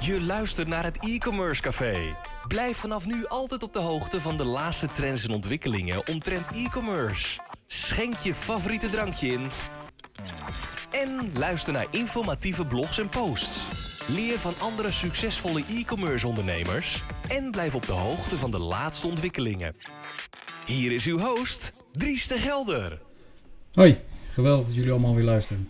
Je luistert naar het e-commerce café. Blijf vanaf nu altijd op de hoogte van de laatste trends en ontwikkelingen omtrent e-commerce. Schenk je favoriete drankje in. En luister naar informatieve blogs en posts. Leer van andere succesvolle e-commerce ondernemers. En blijf op de hoogte van de laatste ontwikkelingen. Hier is uw host, Dries de Gelder. Hoi, geweldig dat jullie allemaal weer luisteren.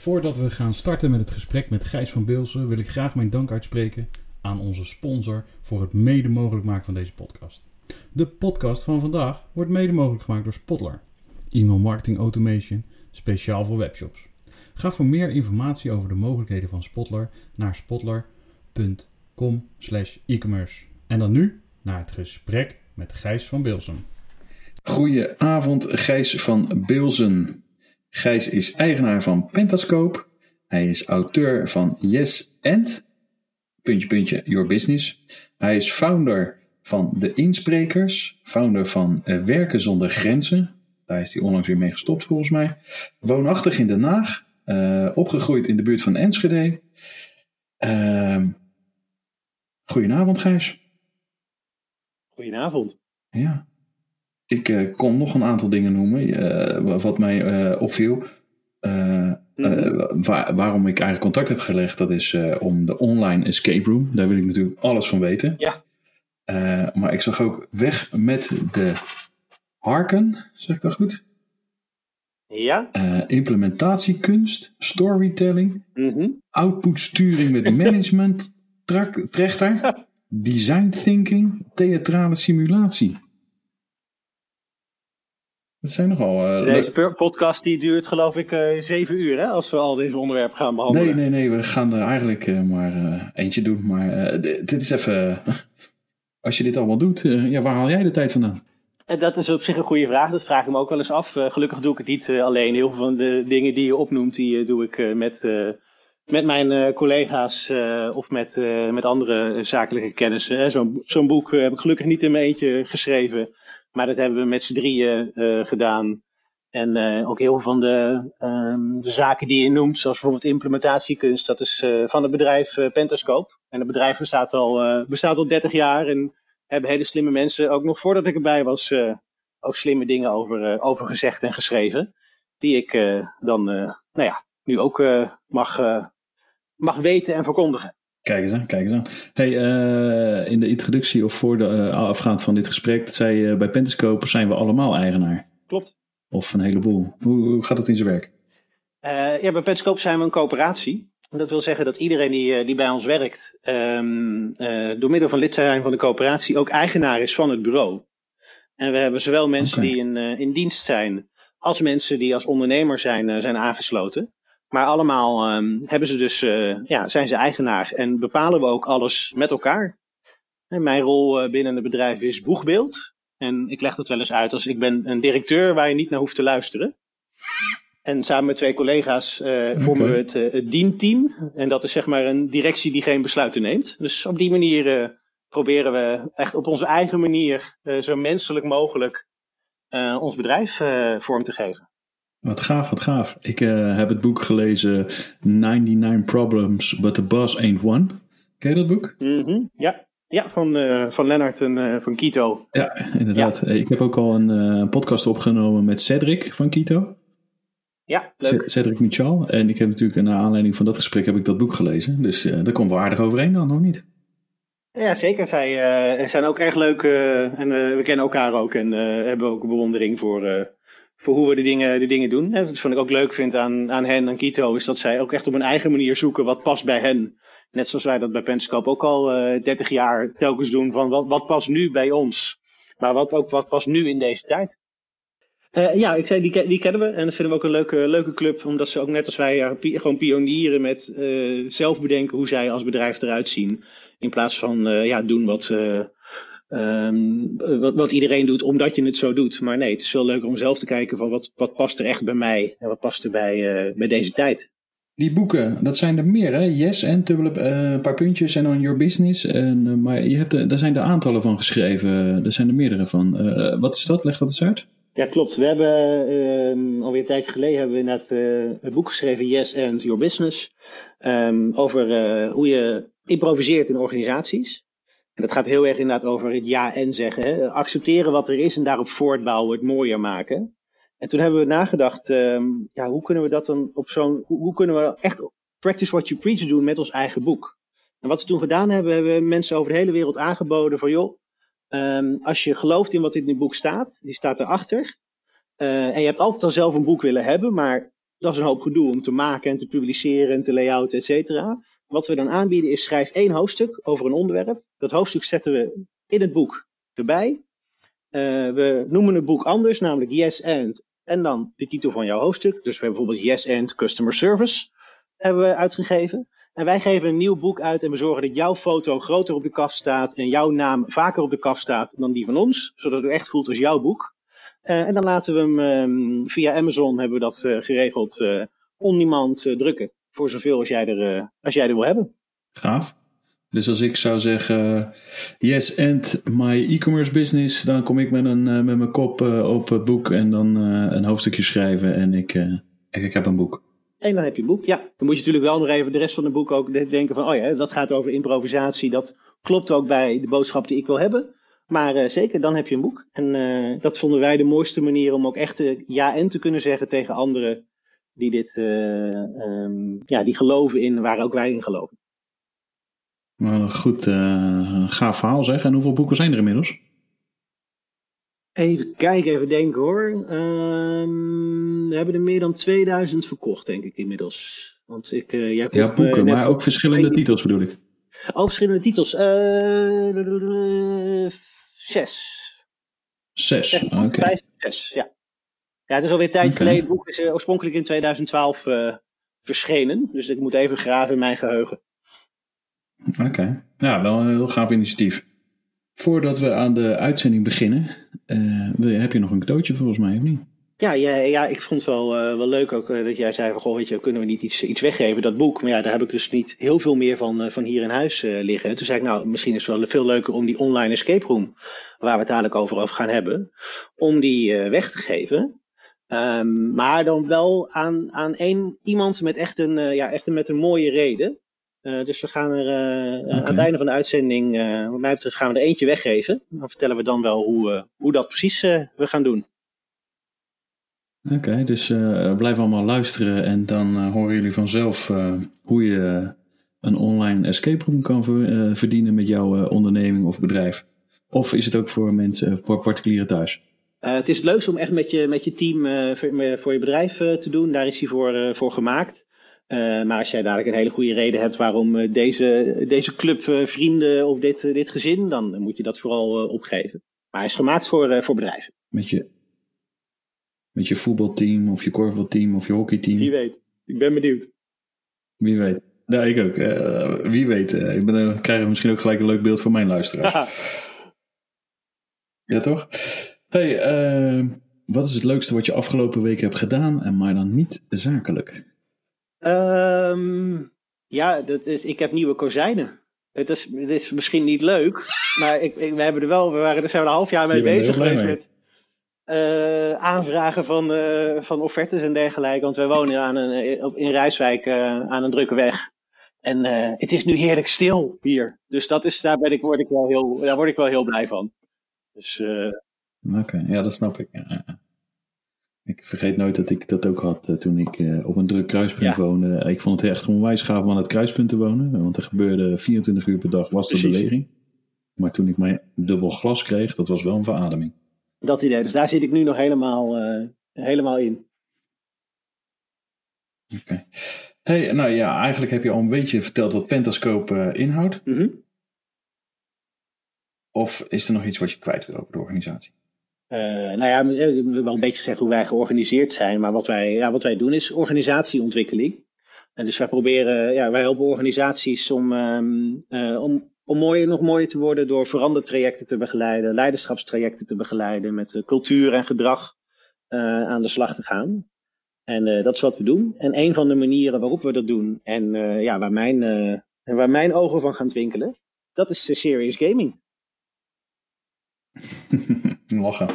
Voordat we gaan starten met het gesprek met Gijs van Beelsen wil ik graag mijn dank uitspreken aan onze sponsor voor het mede mogelijk maken van deze podcast. De podcast van vandaag wordt mede mogelijk gemaakt door Spotler. E-mail marketing automation, speciaal voor webshops. Ga voor meer informatie over de mogelijkheden van Spotler naar spotler.com e-commerce. En dan nu naar het gesprek met Gijs van Beelsen. Goedenavond, Gijs van Beelzen. Gijs is eigenaar van Pentascope. Hij is auteur van Yes and, puntje, puntje, Your Business. Hij is founder van De Insprekers, founder van eh, Werken zonder Grenzen. Daar is hij onlangs weer mee gestopt volgens mij. Woonachtig in Den Haag, uh, opgegroeid in de buurt van Enschede. Uh, goedenavond Gijs. Goedenavond. Ja. Ik uh, kon nog een aantal dingen noemen uh, wat mij uh, opviel. Waar, waarom ik eigenlijk contact heb gelegd, dat is om de online escape room. Daar wil ik natuurlijk alles van weten. Ja. maar ik zag ook weg met de harken, zeg ik dat goed? Ja. implementatiekunst, storytelling, mm -hmm. outputsturing met management, trechter, design thinking, theatrale simulatie. Dat zijn nogal. Uh, deze podcast die duurt geloof ik uh, zeven uur hè, als we al deze onderwerpen gaan behandelen. Nee, nee, nee, we gaan er eigenlijk uh, maar eentje doen. Maar dit is even. als je dit allemaal doet, ja, waar haal jij de tijd vandaan? En dat is op zich een goede vraag. Dat vraag ik me ook wel eens af. gelukkig doe ik het niet alleen. Heel veel van de dingen die je opnoemt, die doe ik met, met mijn collega's of met, met andere zakelijke kennissen. Zo'n zo'n boek heb ik gelukkig niet in mijn eentje geschreven. Maar dat hebben we met z'n drieën uh, gedaan. En uh, ook heel veel van de, um, de, zaken die je noemt, zoals bijvoorbeeld implementatiekunst, dat is uh, van het bedrijf Pentascope. En het bedrijf bestaat al, bestaat al 30 jaar en hebben hele slimme mensen, ook nog voordat ik erbij was, ook slimme dingen over, over gezegd en geschreven. Die ik dan, nou ja, nu ook mag, mag weten en verkondigen. Kijk eens aan, kijk eens aan. Hey, uh, in de introductie of voor de uh, afgaand van dit gesprek, dat zei je bij Pentascope zijn we allemaal eigenaar. Klopt. Of een heleboel. Hoe, hoe gaat het in zijn werk? Ja, bij Pentascope zijn we een coöperatie. Dat wil zeggen dat iedereen die, die bij ons werkt, um, door middel van lid zijn van de coöperatie, ook eigenaar is van het bureau. En we hebben zowel mensen okay. die in, in dienst zijn, als mensen die als ondernemer zijn, zijn aangesloten. Maar allemaal um, hebben ze dus, uh, ja, zijn ze eigenaar en bepalen we ook alles met elkaar. En mijn rol uh, binnen het bedrijf is boegbeeld. En ik leg dat wel eens uit als ik ben een directeur waar je niet naar hoeft te luisteren. En samen met twee collega's uh, okay. vormen we het, het dienteam. En dat is zeg maar een directie die geen besluiten neemt. Dus op die manier proberen we echt op onze eigen manier zo menselijk mogelijk ons bedrijf vorm te geven. Wat gaaf, wat gaaf. Ik uh, heb het boek gelezen 99 Problems, but the boss ain't one. Ken je dat boek? Mm -hmm. Ja. Ja, van, uh, van Lennart en uh, van Kito. Ja, inderdaad. Ja. Ik heb ook al een podcast opgenomen met Cedric van Kito. Ja, leuk. Cedric Michal. En ik heb natuurlijk naar aanleiding van dat gesprek heb ik dat boek gelezen. Dus daar komt wel aardig overeen dan, nog niet? Ja, zeker. Zij zijn ook erg leuk en we kennen elkaar ook en hebben ook bewondering voor voor hoe we de dingen, de dingen doen. En wat ik ook leuk vind aan, aan hen en Kito, is dat zij ook echt op hun eigen manier zoeken wat past bij hen. Net zoals wij dat bij Penscope ook al uh, 30 jaar telkens doen, van wat, wat past nu bij ons. Maar wat ook wat past nu in deze tijd. Uh, ja, ik zei, die, die kennen we en dat vinden we ook een leuke, leuke club, omdat ze ook net als wij ja, gewoon pionieren met uh, zelf bedenken hoe zij als bedrijf eruit zien. In plaats van ja, doen wat, Um, wat, wat, iedereen doet omdat je het zo doet. Maar nee, het is veel leuker om zelf te kijken van wat, wat past er echt bij mij en wat past er bij, uh, bij deze tijd. Die boeken, dat zijn er meer hè? Yes en uh, een paar puntjes en on your business. En, uh, maar je hebt daar zijn er aantallen van geschreven. Er zijn er meerdere van. wat is dat? Leg dat eens uit. Ja, klopt. We hebben uh, alweer een tijdje geleden hebben we inderdaad een boek geschreven, Yes and Your Business. Um, over hoe je improviseert in organisaties. En dat gaat heel erg inderdaad over het ja en zeggen. Hè? Accepteren wat er is en daarop voortbouwen, het mooier maken. En toen hebben we nagedacht, um, ja, hoe kunnen we dat dan op zo'n, hoe, kunnen we echt practice what you preach doen met ons eigen boek? En wat we toen gedaan hebben, hebben we mensen over de hele wereld aangeboden van joh, um, als je gelooft in wat in dit boek staat, die staat erachter. Uh, en je hebt altijd al zelf een boek willen hebben, maar dat is een hoop gedoe om te maken en te publiceren en te layouten, et cetera. Wat we dan aanbieden is schrijf één hoofdstuk over een onderwerp. Dat hoofdstuk zetten we in het boek erbij. Uh, we noemen het boek anders, namelijk Yes and en dan de titel van jouw hoofdstuk. Dus we hebben bijvoorbeeld Yes and Customer Service hebben we uitgegeven. En wij geven een nieuw boek uit en we zorgen dat jouw foto groter op de kaf staat en jouw naam vaker op de kaf staat dan die van ons, zodat het echt voelt als jouw boek. Uh, en dan laten we hem um, via Amazon hebben we dat uh, geregeld uh, on drukken. Voor zoveel als jij, er, als jij er wil hebben. Gaaf. Dus als ik zou zeggen, yes and my e-commerce business, dan kom ik met, een, met mijn kop op het boek en dan een hoofdstukje schrijven en ik, ik heb een boek. En dan heb je een boek. Ja, dan moet je natuurlijk wel nog even de rest van het boek ook denken van, oh ja, dat gaat over improvisatie. Dat klopt ook bij de boodschap die ik wil hebben. Maar uh, zeker, dan heb je een boek. En uh, dat vonden wij de mooiste manier om ook echt ja en te kunnen zeggen tegen anderen die dit, uh, um, ja, die geloven in waar ook wij in geloven. Nou, goed, gaaf verhaal zeg. En hoeveel boeken zijn er inmiddels? Even kijken, even denken hoor. Um, we hebben er meer dan 2000 verkocht, denk ik inmiddels. Want ik, uh, jij ja, boeken, maar ook verschillende titels bedoel ik. Oh, verschillende titels. Uh, zes. Zes, oké. Okay. Vijf, zes, ja. Ja, het is alweer een tijd okay. geleden. Het boek is oorspronkelijk in 2012 uh, verschenen. Dus ik moet even graven in mijn geheugen. Oké. Okay. Ja, wel een heel gaaf initiatief. Voordat we aan de uitzending beginnen, uh, heb je nog een cadeautje volgens mij, of niet? Ja, ja, ja ik vond het wel, uh, wel leuk ook uh, dat jij zei van, goh, weet je, kunnen we niet iets, iets weggeven, dat boek. Maar ja, daar heb ik dus niet heel veel meer van, van hier in huis liggen. En toen zei ik, nou, misschien is het wel veel leuker om die online escape room, waar we het dadelijk over, over gaan hebben, om die weg te geven. Um, maar dan wel aan, aan één iemand met echt een, ja, echt een, met een mooie reden. Uh, dus we gaan er uh, okay. aan het einde van de uitzending, wat mij betreft, gaan we er eentje weggeven. Dan vertellen we dan wel hoe, hoe dat precies we gaan doen. Oké, okay, dus blijf allemaal luisteren en dan horen jullie vanzelf hoe je een online escape room kan ver, verdienen met jouw onderneming of bedrijf. Of is het ook voor mensen, voor particulieren thuis? Het is leukste om echt met je, met je team voor, voor, je bedrijf te doen. Daar is hij voor, voor gemaakt. Maar als jij dadelijk een hele goede reden hebt waarom deze, deze club vrienden of dit, dit gezin, dan moet je dat vooral opgeven. Maar hij is gemaakt voor, voor bedrijven. Met je, met je voetbalteam of je korfbalteam of je hockeyteam? Wie weet. Ik ben benieuwd. Wie weet. Ja, ik ook. wie weet. ik ben, krijg misschien ook gelijk een leuk beeld van mijn luisteraars. ja, toch? Hey, wat is het leukste wat je afgelopen week hebt gedaan, en maar dan niet zakelijk? Um, ja, dat is, ik heb nieuwe kozijnen. Het is, het is misschien niet leuk, maar ik, ik, we hebben er wel, we waren er zijn we een half jaar mee bezig geweest met uh, aanvragen van, uh, van offertes en dergelijke. Want wij wonen aan een, in Rijswijk aan een drukke weg. En het is nu heerlijk stil hier. Dus dat is, daar ben ik, word ik wel heel, daar word ik wel heel blij van. Dus, Oké, okay, ja, dat snap ik. Ja. Ik vergeet nooit dat ik dat ook had uh, toen ik uh, op een druk kruispunt ja. woonde. Ik vond het echt onwijs gaaf om aan het kruispunt te wonen. Want er gebeurde 24 uur per dag was de beweging. Maar toen ik mijn dubbel glas kreeg, dat was wel een verademing. Dat idee. Dus daar zit ik nu nog helemaal, uh, helemaal in. Oké. Okay. Hey, nou ja, eigenlijk heb je al een beetje verteld wat Pentascope inhoudt. Mm -hmm. Of is er nog iets wat je kwijt wil over de organisatie? Uh, nou ja, we hebben wel een beetje gezegd hoe wij georganiseerd zijn, maar wat wij, ja, wat wij doen is organisatieontwikkeling. En dus wij proberen, ja, wij helpen organisaties om, um, uh, om, om mooier, nog mooier te worden door verandertrajecten te begeleiden, leiderschapstrajecten te begeleiden, met cultuur en gedrag aan de slag te gaan. En dat is wat we doen. En een van de manieren waarop we dat doen, en ja, waar, mijn, waar mijn ogen van gaan twinkelen, dat is serious gaming. Lachen.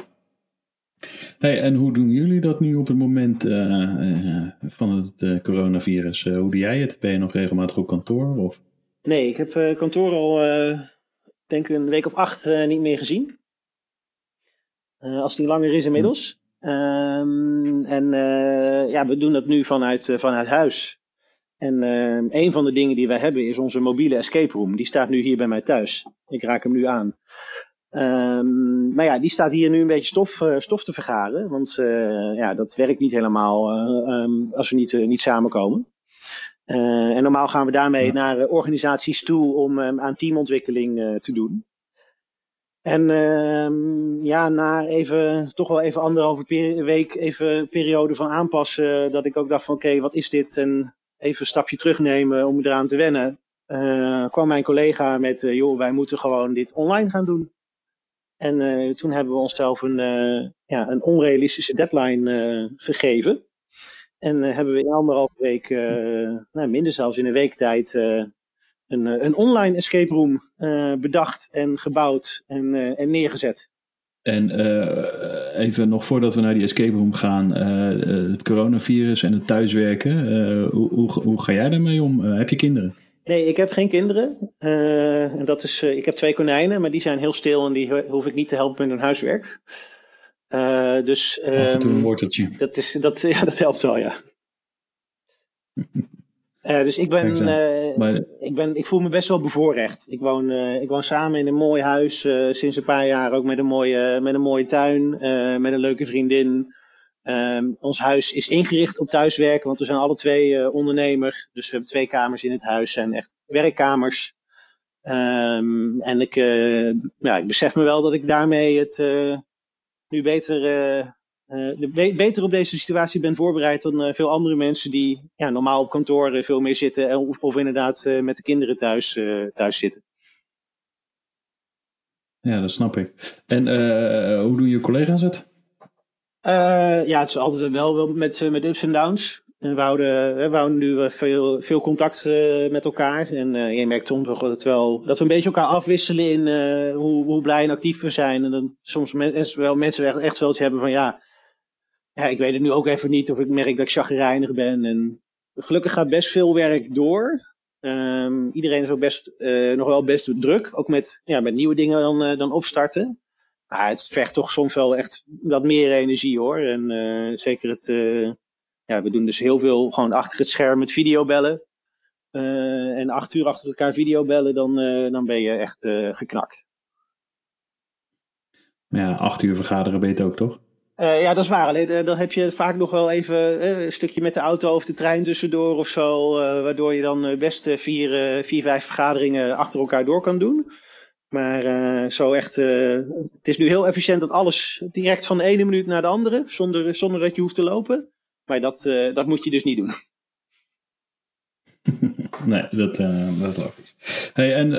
Hey, en hoe doen jullie dat nu op het moment uh, uh, van het uh, coronavirus? hoe doe jij het? Ben je nog regelmatig op kantoor? Of? Nee, ik heb kantoor al, denk ik, een week of acht niet meer gezien. als het niet langer is inmiddels. Um, en ja, we doen dat nu vanuit, vanuit huis. En een van de dingen die wij hebben is onze mobiele escape room. Die staat nu hier bij mij thuis. Ik raak hem nu aan. Um, maar ja, die staat hier nu een beetje stof, stof te vergaren. Want ja, dat werkt niet helemaal um, als we niet, niet samenkomen. Uh, en normaal gaan we daarmee naar uh, organisaties toe om um, aan teamontwikkeling uh, te doen. En ehm, ja, na even, toch wel even anderhalve week, even periode van aanpassen, dat ik ook dacht van oké, okay, wat is dit? En even een stapje terugnemen om eraan te wennen. kwam mijn collega met, joh, wij moeten gewoon dit online gaan doen. En toen hebben we onszelf een, ja, een onrealistische deadline gegeven. En hebben we in anderhalve week, nou, minder zelfs in een week tijd, een, een online escape room bedacht en gebouwd en, en neergezet. En even nog voordat we naar die escape room gaan, het coronavirus en het thuiswerken, hoe, hoe, hoe, ga jij daarmee om? heb je kinderen? Nee, ik heb geen kinderen. en dat is, ik heb twee konijnen, maar die zijn heel stil en die hoef ik niet te helpen met hun huiswerk. Uh, dus, um, Af en toe een worteltje. Dat, is, dat, ja, dat helpt wel, ja. Uh, dus ik ben, uh, maar... ik ben, ik voel me best wel bevoorrecht. Ik woon, uh, ik woon samen in een mooi huis sinds een paar jaar, ook met een mooie, met een mooie tuin, met een leuke vriendin. Um, ons huis is ingericht op thuiswerken, want we zijn alle twee ondernemer. Dus we hebben twee kamers in het huis, zijn echt werkkamers. Um, en ik, ja, ik besef me wel dat ik daarmee het, nu beter, uh, beter op deze situatie ben voorbereid dan uh, veel andere mensen die ja, normaal op kantoor veel meer zitten of, of inderdaad met de kinderen thuis, thuis zitten. Ja, dat snap ik. En hoe doen je collega's het? Ja, het is altijd wel, wel met, met ups en downs. En we houden, we houden nu veel, veel contact met elkaar. En je merkt soms dat, wel, dat we een beetje elkaar afwisselen in hoe, hoe blij en actief we zijn. En dan soms mensen wel, mensen echt, wel iets hebben van ja, ja, ik weet het nu ook even niet of ik merk dat ik chagrijnig ben. En gelukkig gaat best veel werk door. Um, iedereen is ook best, nog wel best druk. Ook met, ja, met nieuwe dingen dan, dan opstarten. Maar het vergt toch soms wel echt wat meer energie hoor. En zeker het ja, we doen dus heel veel gewoon achter het scherm met videobellen. Uh, en acht uur achter elkaar videobellen, dan, dan ben je echt geknakt. Ja, acht uur vergaderen beter ook, toch? ja, dat is waar. Alleen dan heb je vaak nog wel even een stukje met de auto of de trein tussendoor of zo. waardoor je dan best vier, vier, vijf vergaderingen achter elkaar door kan doen. Maar zo echt, het is nu heel efficiënt dat alles direct van de ene minuut naar de andere, zonder, zonder dat je hoeft te lopen. Maar dat, uh, dat moet je dus niet doen. nee, dat, dat is logisch. Hey, en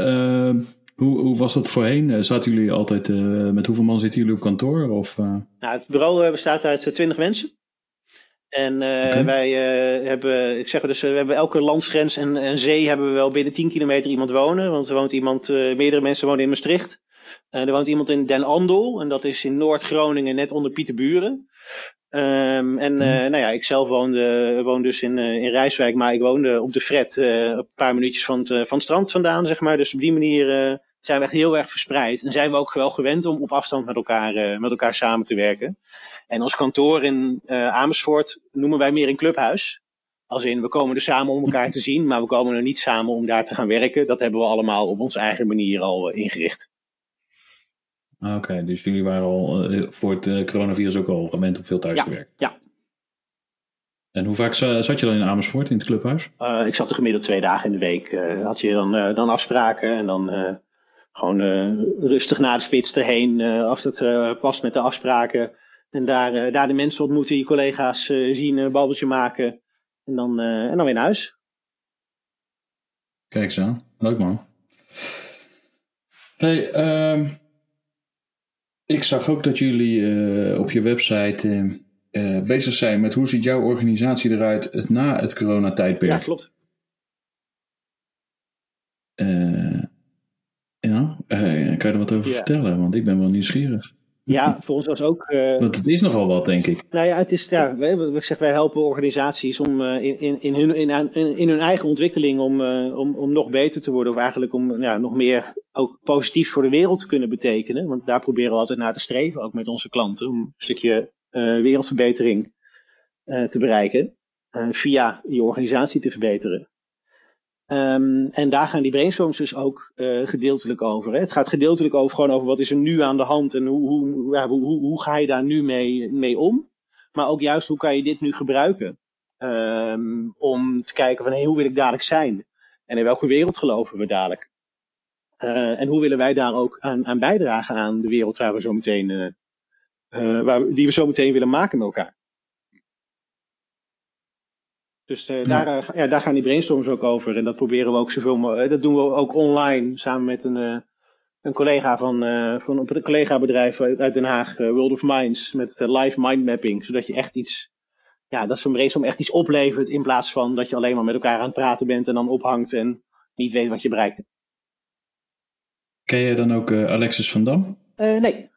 hoe, hoe was dat voorheen? Zaten jullie altijd, met hoeveel man zitten jullie op kantoor? Of, nou, het bureau bestaat uit twintig mensen. En okay. wij hebben, ik zeg dus, we hebben elke landsgrens en, en zee hebben we wel binnen 10 kilometer iemand wonen. Want er woont iemand, meerdere mensen wonen in Maastricht. er woont iemand in Den Andel, en dat is in Noord-Groningen, net onder Pieterburen. Um, en uh, nou ja, ik zelf woonde, woon dus in, uh, in Rijswijk, maar ik woonde op de Fred, uh, een paar minuutjes van het, van het strand vandaan, zeg maar. Dus op die manier zijn we echt heel erg verspreid. En zijn we ook wel gewend om op afstand met elkaar, met elkaar samen te werken. En ons kantoor in Amersfoort noemen wij meer een clubhuis. Als in, we komen er samen om elkaar te zien, maar we komen er niet samen om daar te gaan werken. Dat hebben we allemaal op onze eigen manier al ingericht. Ah, oké, dus jullie waren al uh, voor het coronavirus ook al gewend om veel thuis ja, te werken? Ja. En hoe vaak zat je dan in Amersfoort in het clubhuis? Ik zat er gemiddeld twee dagen in de week. had je dan, dan afspraken en dan gewoon rustig naar de spits erheen als het past met de afspraken. En daar, daar de mensen ontmoeten, je collega's zien, een babbeltje maken en dan, en dan weer naar huis. Kijk zo, leuk man. Hey, um ik zag ook dat jullie uh, op je website uh, bezig zijn met hoe ziet jouw organisatie eruit het, na het coronatijdperk. Ja, klopt. ja, kan je er wat over vertellen? Want ik ben wel nieuwsgierig. Ja, voor ons was ook. Uh, het is nogal wat, denk ik. Nou ja, het is, ja wij, ik zeg, wij helpen organisaties om uh, in, in, in, hun, in, in, hun eigen ontwikkeling om, uh, om, om nog beter te worden. Of eigenlijk om ja, nog meer ook positief voor de wereld te kunnen betekenen. Want daar proberen we altijd naar te streven, ook met onze klanten. Om een stukje wereldverbetering te bereiken. via je organisatie te verbeteren. Um, en daar gaan die brainstorms dus ook uh, gedeeltelijk over. Hè. Het gaat gedeeltelijk over gewoon over wat is er nu aan de hand en hoe, hoe, hoe, hoe ga je daar nu mee, mee om. Maar ook juist hoe kan je dit nu gebruiken. Um, om te kijken van hey, hoe wil ik dadelijk zijn? En in welke wereld geloven we dadelijk? Uh, en hoe willen wij daar ook aan, aan bijdragen aan de wereld waar we zo meteen, uh, waar, die we zo meteen willen maken met elkaar? Dus uh, ja. Daar, ja, daar gaan die brainstorms ook over. En dat proberen we ook zoveel mogelijk. Dat doen we ook online samen met een, uh, een collega van, uh, van een collega-bedrijf uit Den Haag, World of Minds, met live mind mapping. Zodat je echt iets, ja, dat zo'n brainstorm echt iets oplevert. In plaats van dat je alleen maar met elkaar aan het praten bent en dan ophangt en niet weet wat je bereikt. Ken je dan ook Alexis van Dam? nee.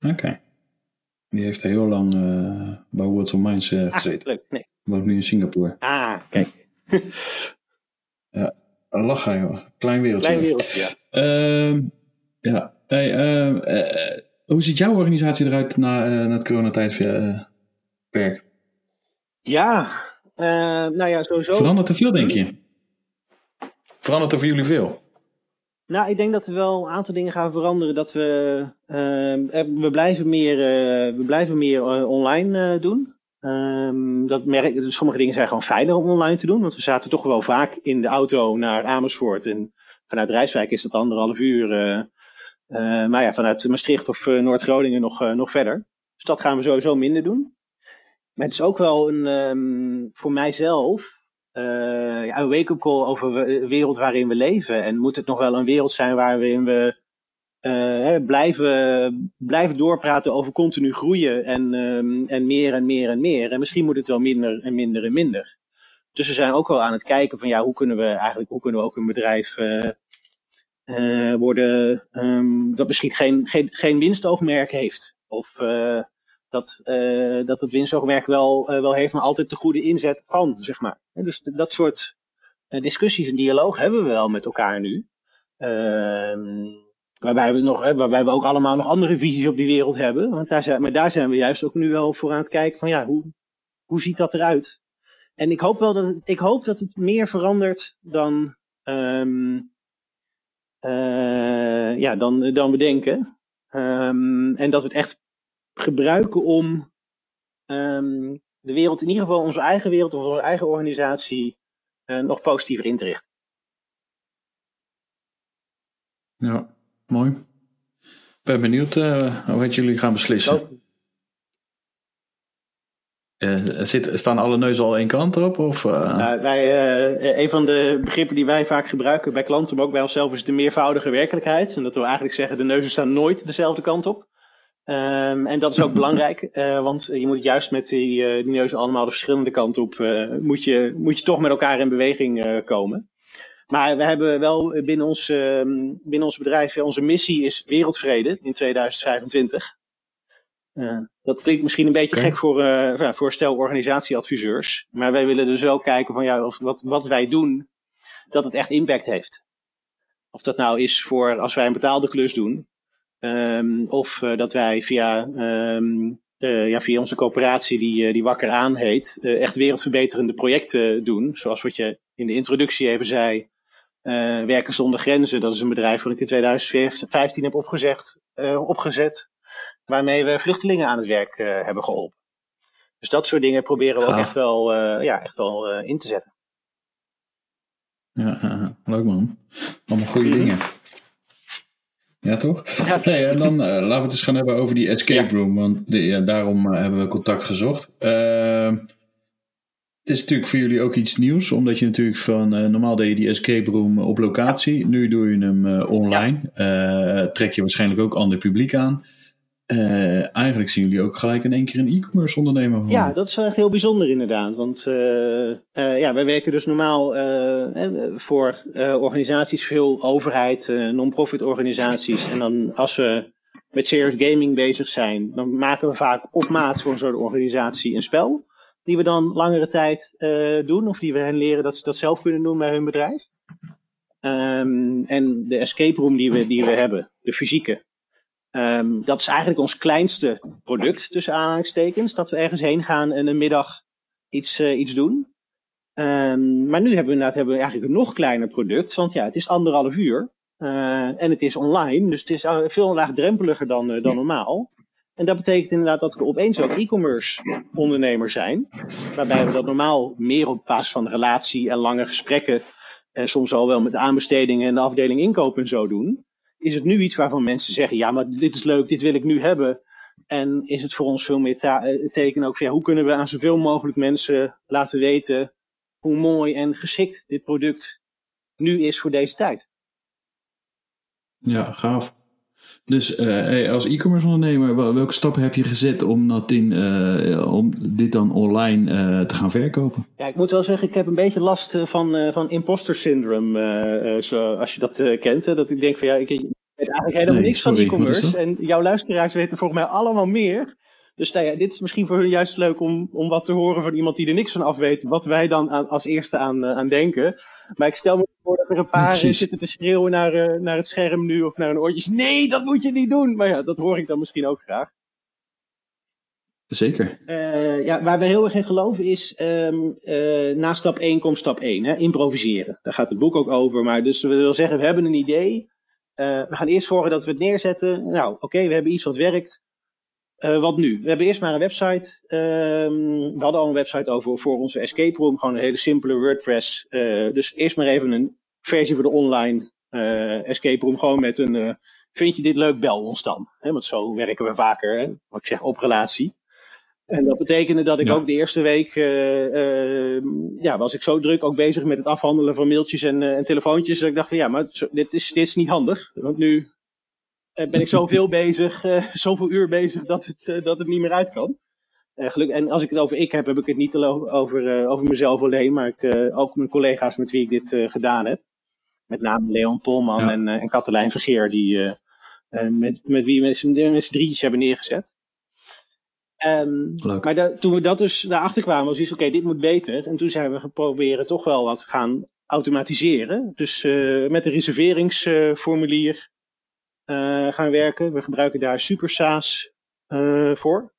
Oké. Okay. Die heeft heel lang uh, bij Words of Minds uh, gezeten. Leuk, nee. Woont nu in Singapore. Ah, kijk. ja, lach joh. Klein wereldje. Klein wereldje, ja. Uh, ja. Hey, uh, hoe ziet jouw organisatie eruit na, na het coronatijdperk? ja, nou ja, sowieso. Verandert er veel, denk je? Verandert er voor jullie veel? Nou, ik denk dat er wel een aantal dingen gaan veranderen. Dat we, uh, we blijven meer, uh, we blijven meer uh, online doen. Um, dat merk, sommige dingen zijn gewoon fijner om online te doen. Want we zaten toch wel vaak in de auto naar Amersfoort. En vanuit Rijswijk is dat anderhalf uur. maar ja, vanuit Maastricht of Noord-Groningen nog, nog verder. Dus dat gaan we sowieso minder doen. Maar het is ook wel een, um, voor mijzelf uh, ja, een wake-up call over de wereld waarin we leven. En moet het nog wel een wereld zijn waarin we uh, blijven, blijven doorpraten over continu groeien en, um, en meer en meer en meer. En misschien moet het wel minder en minder en minder. Dus we zijn ook wel aan het kijken van ja, hoe kunnen we eigenlijk, hoe kunnen we ook een bedrijf uh, worden um, dat misschien geen, geen, geen winstoogmerk heeft. Of dat, uh, dat het winstoogmerk wel, uh, wel heeft, maar altijd de goede inzet van, zeg maar. En dus dat soort uh, discussies en dialoog hebben we wel met elkaar nu. waarbij, we nog, waarbij we ook allemaal nog andere visies op die wereld hebben. Want daar zijn, maar daar zijn we juist ook nu wel voor aan het kijken van ja, hoe, hoe ziet dat eruit? En ik hoop wel dat het, ik hoop dat het meer verandert dan, um, ja, dan, dan we denken. Um, en dat we het echt gebruiken om um, de wereld, in ieder geval onze eigen wereld of onze eigen organisatie, uh, nog positiever in te richten. Ja, mooi. Ik ben benieuwd uh, wat jullie gaan beslissen. Uh, zit, staan alle neuzen al één kant op? Of, wij, een van de begrippen die wij vaak gebruiken bij klanten, maar ook bij onszelf, is de meervoudige werkelijkheid. En dat wil eigenlijk zeggen, de neuzen staan nooit dezelfde kant op. Um, en dat is ook belangrijk, uh, want je moet juist met die, uh, die neuzen allemaal de verschillende kanten op, uh, moet, je, moet je toch met elkaar in beweging komen. Maar we hebben wel binnen ons, ehm, binnen ons bedrijf, onze missie is wereldvrede in 2025. dat klinkt misschien een beetje okay. gek voor, voor stel organisatieadviseurs. Maar wij willen dus wel kijken van ja, of wat, wat wij doen, dat het echt impact heeft. Of dat nou is voor als wij een betaalde klus doen, Um, of uh, dat wij via, um, uh, ja, via onze coöperatie, die, uh, die Wakker aan heet, echt wereldverbeterende projecten doen. Zoals wat je in de introductie even zei. Werken zonder grenzen, dat is een bedrijf dat ik in 2015 heb opgezet, opgezet. Waarmee we vluchtelingen aan het werk hebben geholpen. Dus dat soort dingen proberen we Gaaf. ook echt wel, ja, echt wel in te zetten. Ja, leuk man. Allemaal goede mm -hmm. dingen. Ja, toch? Ja. Nee, en dan uh, laten we het eens gaan hebben over die escape room. Want de, ja, daarom uh, hebben we contact gezocht. Uh, het is natuurlijk voor jullie ook iets nieuws. Omdat je natuurlijk van... normaal deed je die escape room op locatie. Nu doe je hem online. trek je waarschijnlijk ook ander publiek aan. Uh, eigenlijk zien jullie ook gelijk in één keer een e-commerce ondernemer. Van. Ja, dat is echt heel bijzonder inderdaad. Want uh, uh, ja, wij werken dus normaal voor organisaties, veel overheid, non-profit organisaties. En dan als we met serious gaming bezig zijn, dan maken we vaak op maat voor een soort organisatie een spel. Die we dan langere tijd doen, of die we hen leren dat ze dat zelf kunnen doen bij hun bedrijf. Um, en de escape room die we, die we hebben, de fysieke, um, dat is eigenlijk ons kleinste product, tussen aanhalingstekens. Dat we ergens heen gaan en een middag iets, uh, iets doen. Um, maar nu hebben we inderdaad hebben we eigenlijk een nog kleiner product, want ja, het is anderhalf uur. Uh, en het is online, dus het is veel laagdrempeliger dan, uh, dan normaal. En dat betekent inderdaad dat we opeens ook e-commerce ondernemer zijn. Waarbij we dat normaal meer op basis van relatie en lange gesprekken. En soms al wel met aanbestedingen en de afdeling inkoop en zo doen. Is het nu iets waarvan mensen zeggen, ja maar dit is leuk, dit wil ik nu hebben. En is het voor ons veel meer teken ook van hoe kunnen we aan zoveel mogelijk mensen laten weten hoe mooi en geschikt dit product nu is voor deze tijd. Ja, gaaf. Dus uh, als e-commerce ondernemer, welke stappen heb je gezet om, dat in, uh, om dit dan online uh, te gaan verkopen? Ja, ik moet wel zeggen, ik heb een beetje last van, van imposter syndrome, zo, als je dat kent. Hè, dat ik denk van ja, ik weet eigenlijk helemaal nee, niks sorry, van e-commerce. En jouw luisteraars weten volgens mij allemaal meer. Dus nou ja, dit is misschien voor hun juist leuk om, om wat te horen van iemand die er niks van af weet, wat wij dan aan, als eerste aan, aan denken. Maar ik stel me dat er een paar zitten te schreeuwen naar, uh, naar het scherm nu of naar hun oortjes. Nee, dat moet je niet doen. Maar ja, dat hoor ik dan misschien ook graag. Zeker. Uh, ja, waar we heel erg in geloven is, um, uh, na stap 1 komt stap 1, hè, improviseren. Daar gaat het boek ook over. Maar dus we willen zeggen, we hebben een idee. we gaan eerst zorgen dat we het neerzetten. Nou, oké, okay, we hebben iets wat werkt. Uh, wat nu? We hebben eerst maar een website. Um, we hadden al een website over voor onze escape room. Gewoon een hele simpele WordPress. Uh, dus eerst maar even een versie voor de online uh, escape room. Gewoon met een, vind je dit leuk, bel ons dan. He, want zo werken we vaker, hè? wat ik zeg, op relatie. En dat betekende dat ik ja. ook de eerste week, ja, was ik zo druk ook bezig met het afhandelen van mailtjes en, en telefoontjes. Dat ik dacht van ja, maar dit is, dit is niet handig. Want nu eh, ben ik zoveel bezig, uh, zoveel uur bezig dat het, uh, dat het niet meer uit kan. gelukkig, en als ik het over ik heb, heb ik het niet over, over mezelf alleen, maar ik, ook mijn collega's met wie ik dit gedaan heb. Met name Leon Polman ja. en, en Katelijn Vergeer, die, met, met wie we met z'n drietjes hebben neergezet. Um, maar toen we dat dus daarachter kwamen, was iets, oké, okay, dit moet beter. En toen zijn we geprobeerd toch wel wat gaan automatiseren. Dus met een reserveringsformulier gaan werken. We gebruiken daar SuperSAAS uh, voor.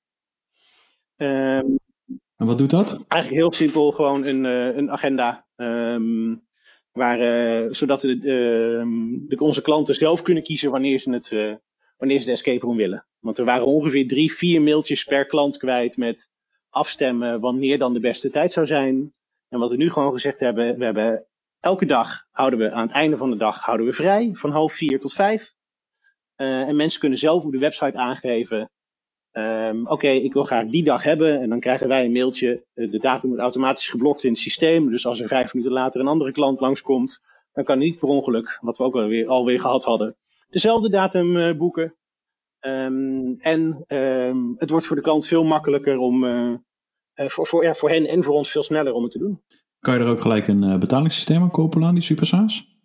Um, en wat doet dat? Eigenlijk heel simpel, gewoon een, uh, een agenda. Um, waar, zodat we de, onze klanten zelf kunnen kiezen wanneer ze, het, wanneer ze de escape room willen. Want er waren ongeveer drie, vier mailtjes per klant kwijt met afstemmen wanneer dan de beste tijd zou zijn. En wat we nu gewoon gezegd hebben, we hebben elke dag houden we aan het einde van de dag houden we vrij, van half vier tot vijf. Uh, en mensen kunnen zelf op de website aangeven. Um, Oké, okay, ik wil graag die dag hebben. En dan krijgen wij een mailtje. De datum wordt automatisch geblokt in het systeem. Dus als er vijf minuten later een andere klant langskomt. Dan kan niet per ongeluk, wat we ook alweer, alweer gehad hadden, dezelfde datum uh, boeken. Um, en um, het wordt voor de klant veel makkelijker om. Uh, voor, voor, ja, voor hen en voor ons veel sneller om het te doen. Kan je er ook gelijk een betalingssysteem aan koppelen aan die SuperSAAS?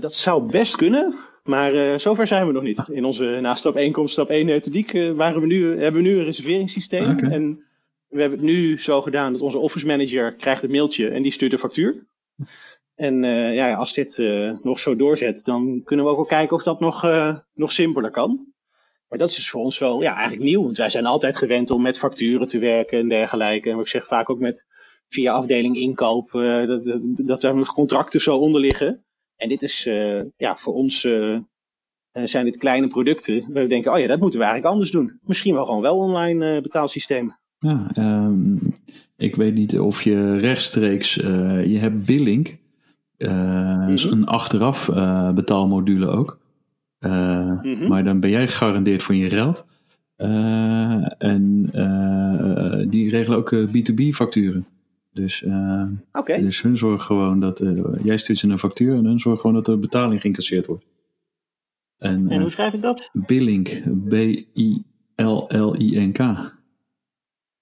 dat zou best kunnen. Maar uh, zover zijn we nog niet. In onze na stap 1 komt stap 1 methodiek uh, waren we nu, hebben we nu een reserveringssysteem. Okay. En we hebben het nu zo gedaan dat onze office manager krijgt het mailtje en die stuurt de factuur. En uh, ja, als dit nog zo doorzet, dan kunnen we ook wel kijken of dat nog, nog simpeler kan. Maar dat is dus voor ons wel ja, eigenlijk nieuw. Want wij zijn altijd gewend om met facturen te werken en dergelijke. En ik zeg vaak ook met via afdeling inkoop, dat, dat, dat er nog contracten zo onder liggen. En dit is uh, ja, voor ons uh, zijn dit kleine producten. We denken, oh ja, dat moeten we eigenlijk anders doen. Misschien wel gewoon wel online betaalsystemen. Ja, um, ik weet niet of je rechtstreeks, je hebt Billing, mm -hmm. een achteraf betaalmodule ook. -hmm. Maar dan ben jij gegarandeerd voor je geld. en die regelen ook B2B facturen. Dus, uh, okay. dus hun zorgen gewoon dat. Uh, jij stuurt ze een factuur en hun zorgen gewoon dat de betaling geïncasseerd wordt. En, en uh, hoe schrijf ik dat? Billink. B-I-L-L-I-N-K.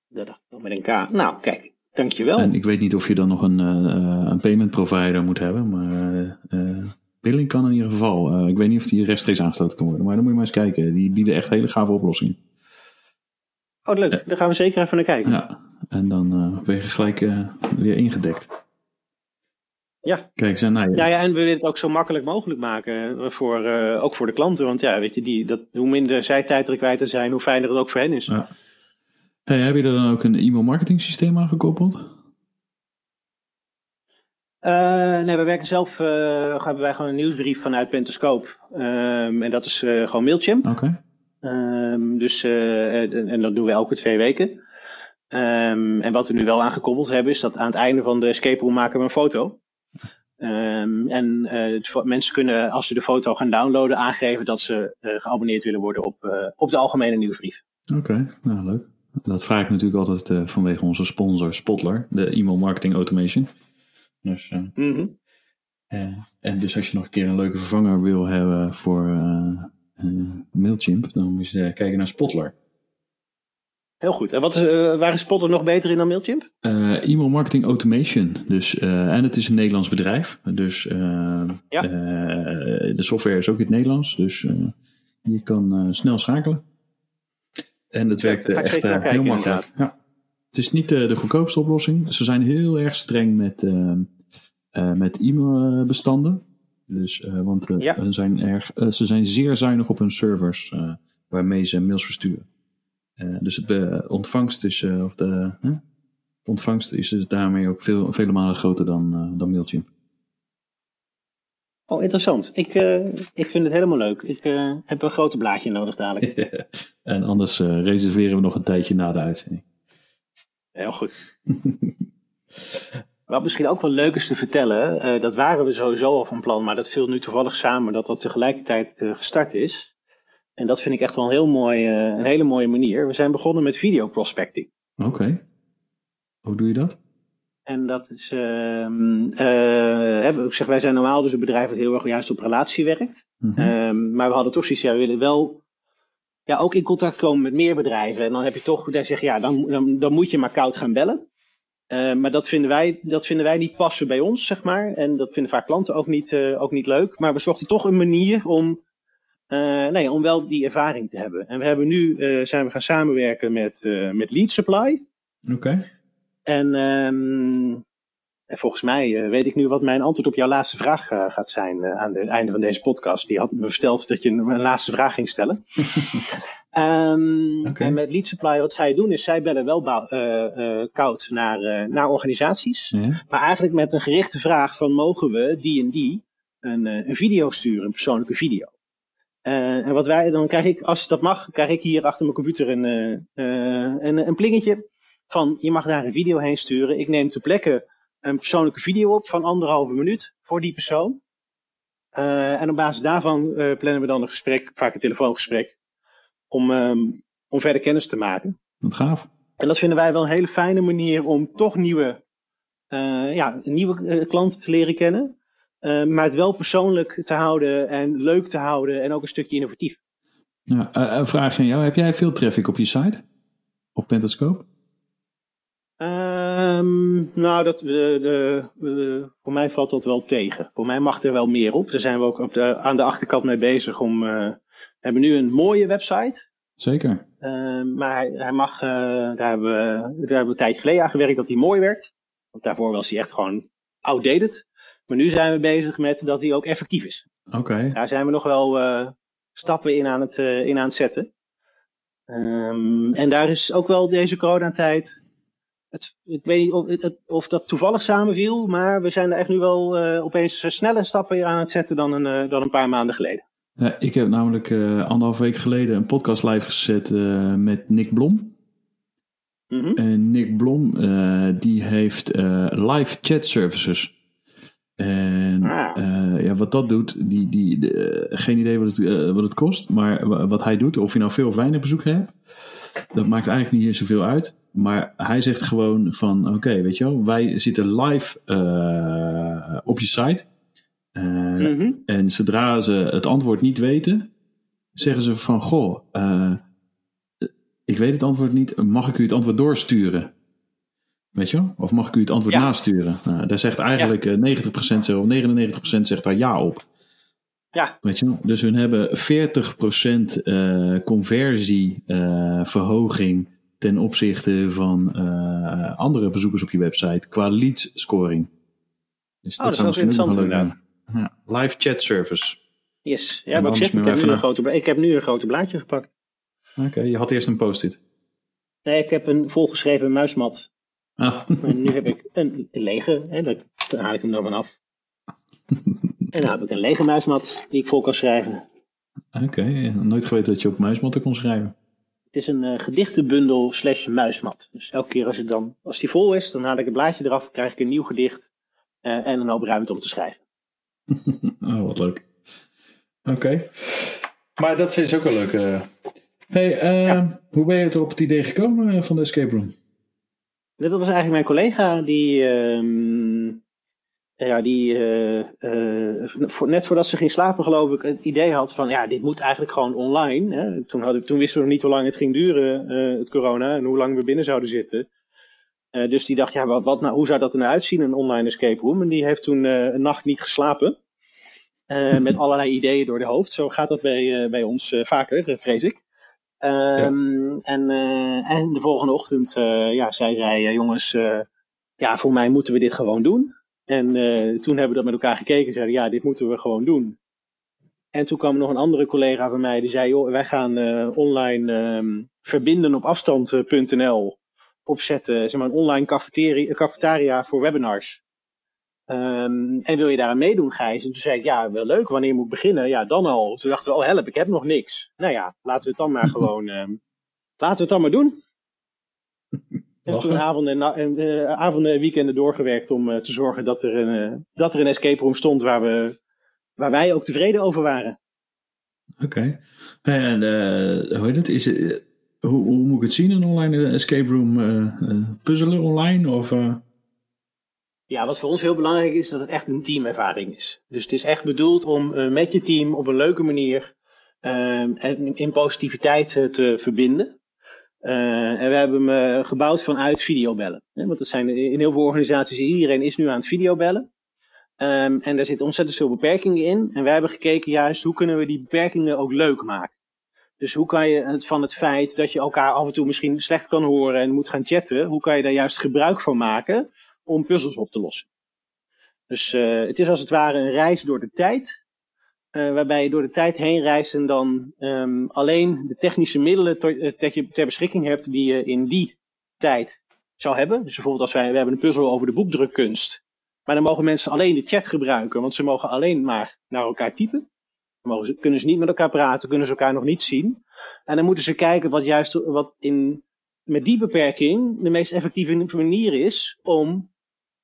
Dat dacht ik met een K. Nou, kijk, dankjewel. En ik weet niet of je dan nog een, een payment provider moet hebben, maar Billing kan in ieder geval. Eh, ik weet niet of die rechtstreeks aangesloten kan worden. Maar dan moet je maar eens kijken. Die bieden echt hele gave oplossingen. Oh, leuk. Daar gaan we zeker even naar kijken. Ja, en dan eh, ben je gelijk eh, weer ingedekt. Ja. Kijk, zijn nou, Ja, ja, en we willen het ook zo makkelijk mogelijk maken, voor, eh, ook voor de klanten. Want ja, weet je, die, dat, hoe minder zij tijd er kwijt zijn, hoe fijner het ook voor hen is. Ja. Hey, heb je er dan ook een e-mail marketing systeem aan gekoppeld? Nee, we werken zelf, eh, hebben wij gewoon een nieuwsbrief vanuit Pentascope. Ehm, en dat is gewoon Mailchimp. Oké. Ehm, dus, en, en dat doen we elke twee weken. Ehm, en wat we nu wel aangekoppeld hebben, is dat aan het einde van de escape room maken we een foto. Ehm, en eh, mensen kunnen, als ze de foto gaan downloaden, aangeven dat ze eh, geabonneerd willen worden op, eh, op de algemene nieuwsbrief. Oké, nou leuk. Dat vraag ik natuurlijk altijd vanwege onze sponsor Spotler, de e-mail marketing automation. Dus, Mhm. eh, en dus als je nog een keer een leuke vervanger wil hebben voor Mailchimp, dan moet je kijken naar Spotler. Heel goed. En wat is, eh, waar is Spotter nog beter in dan Mailchimp? Eh, e-mail marketing automation. Dus, eh, en het is een Nederlands bedrijf. Dus Ja. de software is ook in het Nederlands. Dus je kan snel schakelen. En het werkt echt heel kijken, makkelijk. Ja. Het is niet de goedkoopste oplossing. Ze zijn heel erg streng met, met e-mailbestanden. Dus, want Ja. zijn erg, ze zijn zeer zuinig op hun servers waarmee ze mails versturen. Eh, dus het eh, ontvangst is, eh, of de, ontvangst is dus daarmee ook veel, vele malen groter dan, dan Mailchimp. Oh, interessant. Ik, ik vind het helemaal leuk. Ik heb een grote blaadje nodig dadelijk. en anders reserveren we nog een tijdje na de uitzending. Heel goed. Wat misschien ook wel leuk is te vertellen, dat waren we sowieso al van plan, maar dat viel nu toevallig samen dat dat tegelijkertijd gestart is. En dat vind ik echt wel een, heel mooi, eh, een hele mooie manier. We zijn begonnen met video prospecting. Oké. Hoe doe je dat? En dat is, ehm, eh, ik zeg, wij zijn normaal dus een bedrijf dat heel erg juist op relatie werkt. Mhm. Ehm, maar we hadden toch zoiets, ja, we willen wel ja, ook in contact komen met meer bedrijven. En dan heb je toch, dan zeg je, ja, dan, dan, dan moet je maar koud gaan bellen. Eh, maar dat vinden, wij, dat vinden wij niet passen bij ons, zeg maar. En dat vinden vaak klanten ook niet, eh, ook niet leuk. Maar we zochten toch een manier om, eh, nee, om wel die ervaring te hebben. En we hebben nu, eh, zijn we gaan samenwerken met, eh, met Lead Supply. Oké. En, ehm, en volgens mij weet ik nu wat mijn antwoord op jouw laatste vraag gaat zijn aan het einde van deze podcast. Die had me verteld dat je een, een laatste vraag ging stellen. Oké. En met Lead Supply, wat zij doen, is zij bellen wel koud naar, naar organisaties. Maar eigenlijk met een gerichte vraag van mogen we die en die een, een video sturen, een persoonlijke video. Eh, en wat wij, dan krijg ik, als dat mag, krijg ik hier achter mijn computer een, eh, eh, een, een plingetje van je mag daar een video heen sturen. Ik neem ter plekke een persoonlijke video op van anderhalve minuut voor die persoon. En op basis daarvan plannen we dan een gesprek, vaak een telefoongesprek, om, ehm, om verder kennis te maken. Wat gaaf. En dat vinden wij wel een hele fijne manier om toch nieuwe, ja, nieuwe klanten te leren kennen. Eh, maar het wel persoonlijk te houden en leuk te houden en ook een stukje innovatief. Ja, eh, een vraag aan jou. Heb jij veel traffic op je site? Op Pentascope? Ehm, nou, dat, de, de, de- voor mij valt dat wel tegen. Voor mij mag er wel meer op. Daar zijn we ook op de, aan de achterkant mee bezig. Om, eh, we hebben nu een mooie website. Zeker. Ehm, maar hij, hij mag, eh, daar, hebben we, daar hebben we een tijdje geleden aan gewerkt dat hij mooi werd. Want daarvoor was hij echt gewoon outdated. Maar nu zijn we bezig met dat hij ook effectief is. Oké. Daar zijn we nog wel eh, stappen in aan het, eh, in aan het zetten. Ehm, en daar is ook wel deze coronatijd. Het, ik weet niet of, het- of dat toevallig samenviel, maar we zijn er echt nu wel eh, opeens snelle stappen aan het zetten dan een, eh, dan een paar maanden geleden. Ja, ik heb namelijk eh anderhalf week geleden een podcast live gezet eh, met Nick Blom. Mhm. En Nick Blom, eh, die heeft eh, live chat services. En Ah. eh, ja, wat dat doet, die, die, de- geen idee wat het, eh, wat het kost. Maar wa- wat hij doet, of je nou veel of weinig bezoek hebt, dat maakt eigenlijk niet zoveel uit. Maar hij zegt gewoon van, oké, weet je wel, wij zitten live eh, op je site. Mhm. en zodra ze het antwoord niet weten, zeggen ze van, goh, ik weet het antwoord niet, mag ik u het antwoord doorsturen? Weet je wel? Of mag ik u het antwoord Ja. nasturen? Nou, daar zegt eigenlijk eh, 90% zegt, of 99% zegt daar ja op. Ja. Weet je, wel? dus hun hebben 40% eh conversieverhoging ten opzichte van eh, andere bezoekers op je website qua lead scoring. Dus Oh, dat is wel interessant zijn. Ja, live chat service. Yes. Ja, maar ik zeg, ik heb, even nu een grote, ik heb nu een grote blaadje gepakt. Oké, je had eerst een post-it. Nee, ik heb een volgeschreven muismat. En nu heb ik een lege, hè, dat, dan haal ik hem er vanaf. En dan heb ik een lege muismat die ik vol kan schrijven. Oké, nooit geweten dat je op muismatten kon schrijven. Het is een eh, gedichtenbundel slash muismat. Dus elke keer als, het dan, als die vol is, dan haal ik het blaadje eraf, krijg ik een nieuw gedicht eh, en een hoop ruimte om te schrijven. Oh, wat leuk. Oké. Maar dat is ook wel leuk. eh. Hey, hoe ben je er op het idee gekomen van de escape room? Dit was eigenlijk mijn collega die, ehm, ja, die eh, eh, voor- net voordat ze ging slapen geloof ik het idee had van ja, dit moet eigenlijk gewoon online. Hè. Toen, had ik, toen wisten we nog niet hoe lang het ging duren, eh, het corona, en hoe lang we binnen zouden zitten. Dus die dacht, ja, wat, wat nou, hoe zou dat er nou uitzien, een online escape room? En die heeft toen een nacht niet geslapen. Met allerlei ideeën door de hoofd. Zo gaat dat bij, bij ons vaker, vrees ik. Ehm, en, eh, en de volgende ochtend eh, ja, zei zij, jongens, eh, ja, voor mij moeten we dit gewoon doen. En toen hebben we dat met elkaar gekeken en zeiden, ja, dit moeten we gewoon doen. En toen kwam nog een andere collega van mij die zei, joh, wij gaan online ehm, verbinden op afstand.nl opzetten, zeg maar een online cafetaria voor webinars. Ehm, en wil je daaraan meedoen, Gijs? En toen zei ik, ja, wel leuk, wanneer moet ik beginnen? Ja, dan al. Toen dachten we, oh help, ik heb nog niks. Nou ja, laten we het dan maar gewoon, ehm, laten we het dan maar doen. En toen avonden en, eh, avonden en weekenden doorgewerkt om eh, te zorgen dat er, een, eh, dat er een escape room stond waar, we, waar wij ook tevreden over waren. Oké. Hey, en hoe heet het? Is hoe, hoe moet ik het zien, een online escape room? puzzelen online? Of, Ja, wat voor ons heel belangrijk is, dat het echt een teamervaring is. Dus het is echt bedoeld om eh, met je team op een leuke manier ehm, en in positiviteit eh, te verbinden. En we hebben hem gebouwd vanuit videobellen. Hè, want dat zijn in heel veel organisaties, iedereen is nu aan het videobellen. Ehm, en daar zitten ontzettend veel beperkingen in. En wij hebben gekeken juist, hoe kunnen we die beperkingen ook leuk maken? Dus hoe kan je het van het feit dat je elkaar af en toe misschien slecht kan horen en moet gaan chatten, hoe kan je daar juist gebruik van maken om puzzels op te lossen? Dus eh, het is als het ware een reis door de tijd, eh, waarbij je door de tijd heen reist en dan ehm, alleen de technische middelen eh, dat je ter beschikking hebt die je in die tijd zou hebben. Dus bijvoorbeeld als wij, we hebben een puzzel over de boekdrukkunst. Maar dan mogen mensen alleen de chat gebruiken, want ze mogen alleen maar naar elkaar typen. Dan kunnen ze niet met elkaar praten, kunnen ze elkaar nog niet zien. En dan moeten ze kijken wat juist wat in, met die beperking de meest effectieve manier is om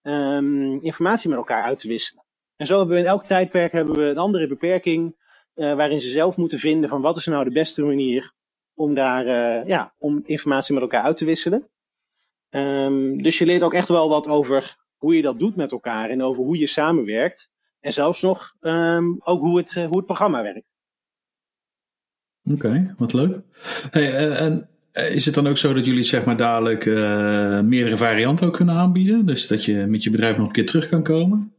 ehm, informatie met elkaar uit te wisselen. En zo hebben we in elk tijdperk hebben we een andere beperking, eh, waarin ze zelf moeten vinden van wat is nou de beste manier om daar, eh, ja, om informatie met elkaar uit te wisselen. Ehm, dus je leert ook echt wel wat over hoe je dat doet met elkaar en over hoe je samenwerkt. En zelfs nog ehm, ook hoe het, eh, hoe het programma werkt. Oké, wat leuk. Hey, en is het dan ook zo dat jullie zeg maar dadelijk eh, meerdere varianten ook kunnen aanbieden? Dus dat je met je bedrijf nog een keer terug kan komen?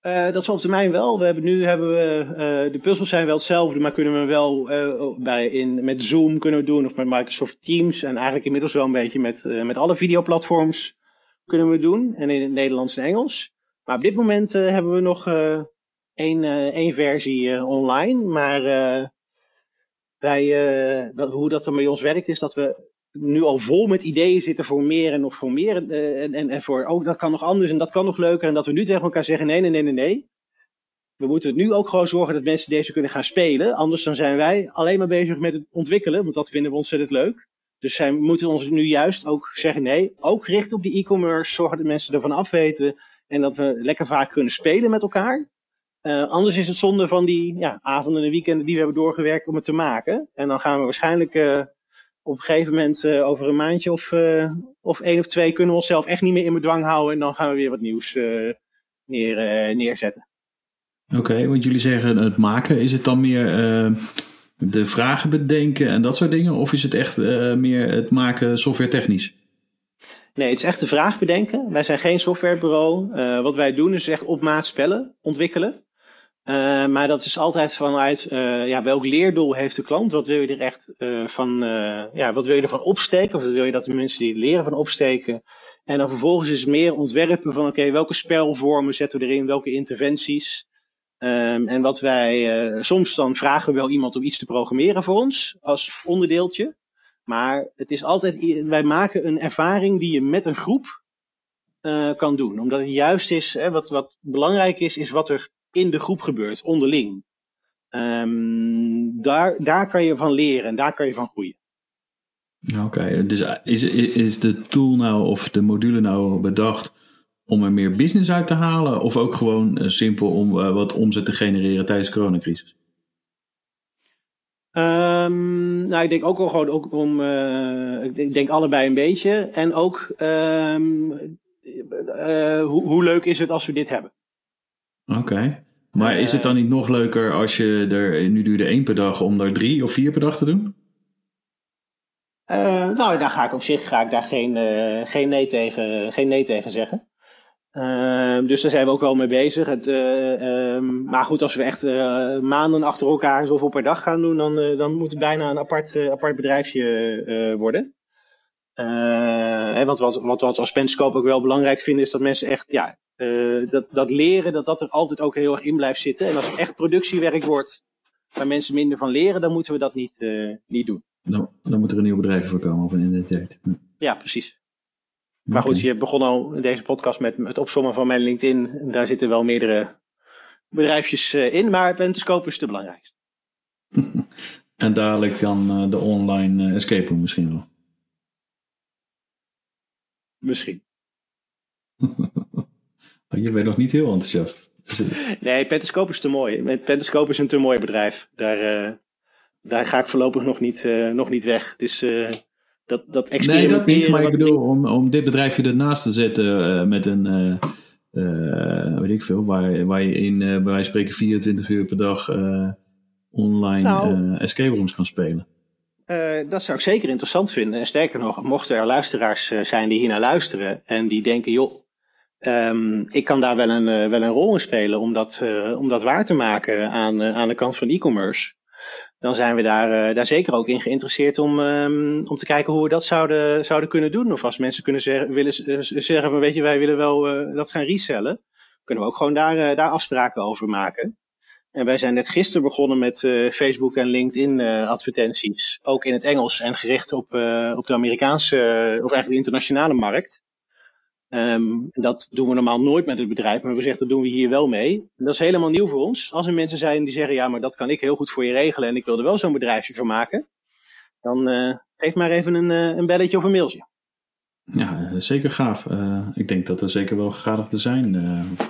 Eh, dat is op termijn wel. We hebben nu hebben we, eh, de puzzels zijn wel hetzelfde, maar kunnen we wel eh, bij in, met Zoom kunnen we doen of met Microsoft Teams en eigenlijk inmiddels wel een beetje met, eh, met alle videoplatforms kunnen we doen en in het Nederlands en Engels. Maar op dit moment eh, hebben we nog eh, één, eh, één versie eh, online, maar eh, wij, eh, hoe dat er bij ons werkt is dat we nu al vol met ideeën zitten voor meer en nog voor meer. eh, en, en, en voor, oh, dat kan nog anders en dat kan nog leuker. En dat we nu tegen elkaar zeggen, nee, nee, nee, nee, nee. We moeten nu ook gewoon zorgen dat mensen deze kunnen gaan spelen. Anders dan zijn wij alleen maar bezig met het ontwikkelen, want dat vinden we ontzettend leuk. Dus zij moeten ons nu juist ook zeggen, nee, ook gericht op die e-commerce, zorgen dat mensen ervan afweten. En dat we lekker vaak kunnen spelen met elkaar. Eh, anders is het zonde van die ja, avonden en weekenden die we hebben doorgewerkt om het te maken. En dan gaan we waarschijnlijk eh, op een gegeven moment eh, over een maandje of, of één of twee kunnen we onszelf echt niet meer in bedwang houden. En dan gaan we weer wat nieuws neer, neerzetten. Oké, want jullie zeggen het maken. Is het dan meer de vragen bedenken en dat soort dingen? Of is het echt meer het maken software technisch? Nee, het is echt de vraag bedenken. Wij zijn geen softwarebureau. Eh, wat wij doen is echt op maat spellen ontwikkelen. Uh, maar dat is altijd vanuit uh, ja, welk leerdoel heeft de klant? Wat wil je er echt uh, van, ja, wat wil je ervan opsteken? Of wil je dat de mensen die leren van opsteken? En dan vervolgens is meer ontwerpen van oké, welke spelvormen zetten we erin, welke interventies? Um, en wat wij, soms dan vragen we wel iemand om iets te programmeren voor ons als onderdeeltje. Maar het is altijd, wij maken een ervaring die je met een groep kan doen. Omdat het juist is, hè, wat, wat belangrijk is, is wat er in de groep gebeurt, onderling. Um, daar, daar kan je van leren en daar kan je van groeien. Oké, okay, dus is, is de tool nou of de module nou bedacht om er meer business uit te halen of ook gewoon uh, simpel om uh, wat omzet te genereren tijdens de coronacrisis? Um, nou, ik denk ook wel gewoon ook om, uh, ik denk allebei een beetje. En ook, um, hoe, hoe leuk is het als we dit hebben? Oké. Maar is het dan niet nog leuker als je er, nu doe je er één per dag, om er drie of vier per dag te doen? Uh, nou, daar ga ik op zich ga ik daar geen, uh, geen, nee, tegen, geen nee tegen zeggen. Uh, dus daar zijn we ook wel mee bezig. Het, ehm, maar goed, als we echt maanden achter elkaar zoveel per dag gaan doen, dan, dan moet het bijna een apart, apart bedrijfje worden. Hè, want wat, wat, wat we als Penscope ook wel belangrijk vinden, is dat mensen echt ja, uh, dat, dat leren, dat dat er altijd ook heel erg in blijft zitten. En als het echt productiewerk wordt, waar mensen minder van leren, dan moeten we dat niet, uh, niet doen. Dan, dan moet er een nieuw bedrijf voor komen of een identiteit. Hm. Ja, precies. Maar goed, je begon al in deze podcast met het opzommen van mijn LinkedIn. Daar zitten wel meerdere bedrijfjes uh, in, maar Pentoscope is de belangrijkste. en dadelijk dan de online escape room misschien wel. Misschien. Je bent nog niet heel enthousiast. Nee, Pentascope is te mooi. Pentascope is een te mooi bedrijf. Daar, uh, daar ga ik voorlopig nog niet, uh, nog niet weg. Het is uh, dat, dat Nee, dat niet, maar ik bedoel, om, om dit bedrijfje ernaast te zetten met een, weet ik veel, waar, waar je in, bij wijze van spreken 24 uur per dag online nou, escape rooms kan spelen. dat zou ik zeker interessant vinden. En sterker nog, mochten er luisteraars zijn die hier naar luisteren en die denken, joh, Um, ik kan daar wel een, uh, wel een rol in spelen om dat, uh, om dat waar te maken aan, uh, aan de kant van e-commerce. Dan zijn we daar, daar zeker ook in geïnteresseerd om, um, om te kijken hoe we dat zouden, zouden kunnen doen. Of als mensen kunnen zeggen, willen zeggen van weet je, wij willen wel dat gaan resellen. Kunnen we ook gewoon daar, daar afspraken over maken. En wij zijn net gisteren begonnen met Facebook en LinkedIn advertenties. Ook in het Engels en gericht op, op de Amerikaanse, of eigenlijk de internationale markt. Um, dat doen we normaal nooit met het bedrijf, maar we zeggen dat doen we hier wel mee. En dat is helemaal nieuw voor ons. Als er mensen zijn die zeggen, ja, maar dat kan ik heel goed voor je regelen en ik wil er wel zo'n bedrijfje van maken, dan uh, geef maar even een, uh, een belletje of een mailtje. Ja, zeker gaaf. Uh, ik denk dat er zeker wel gegadigden zijn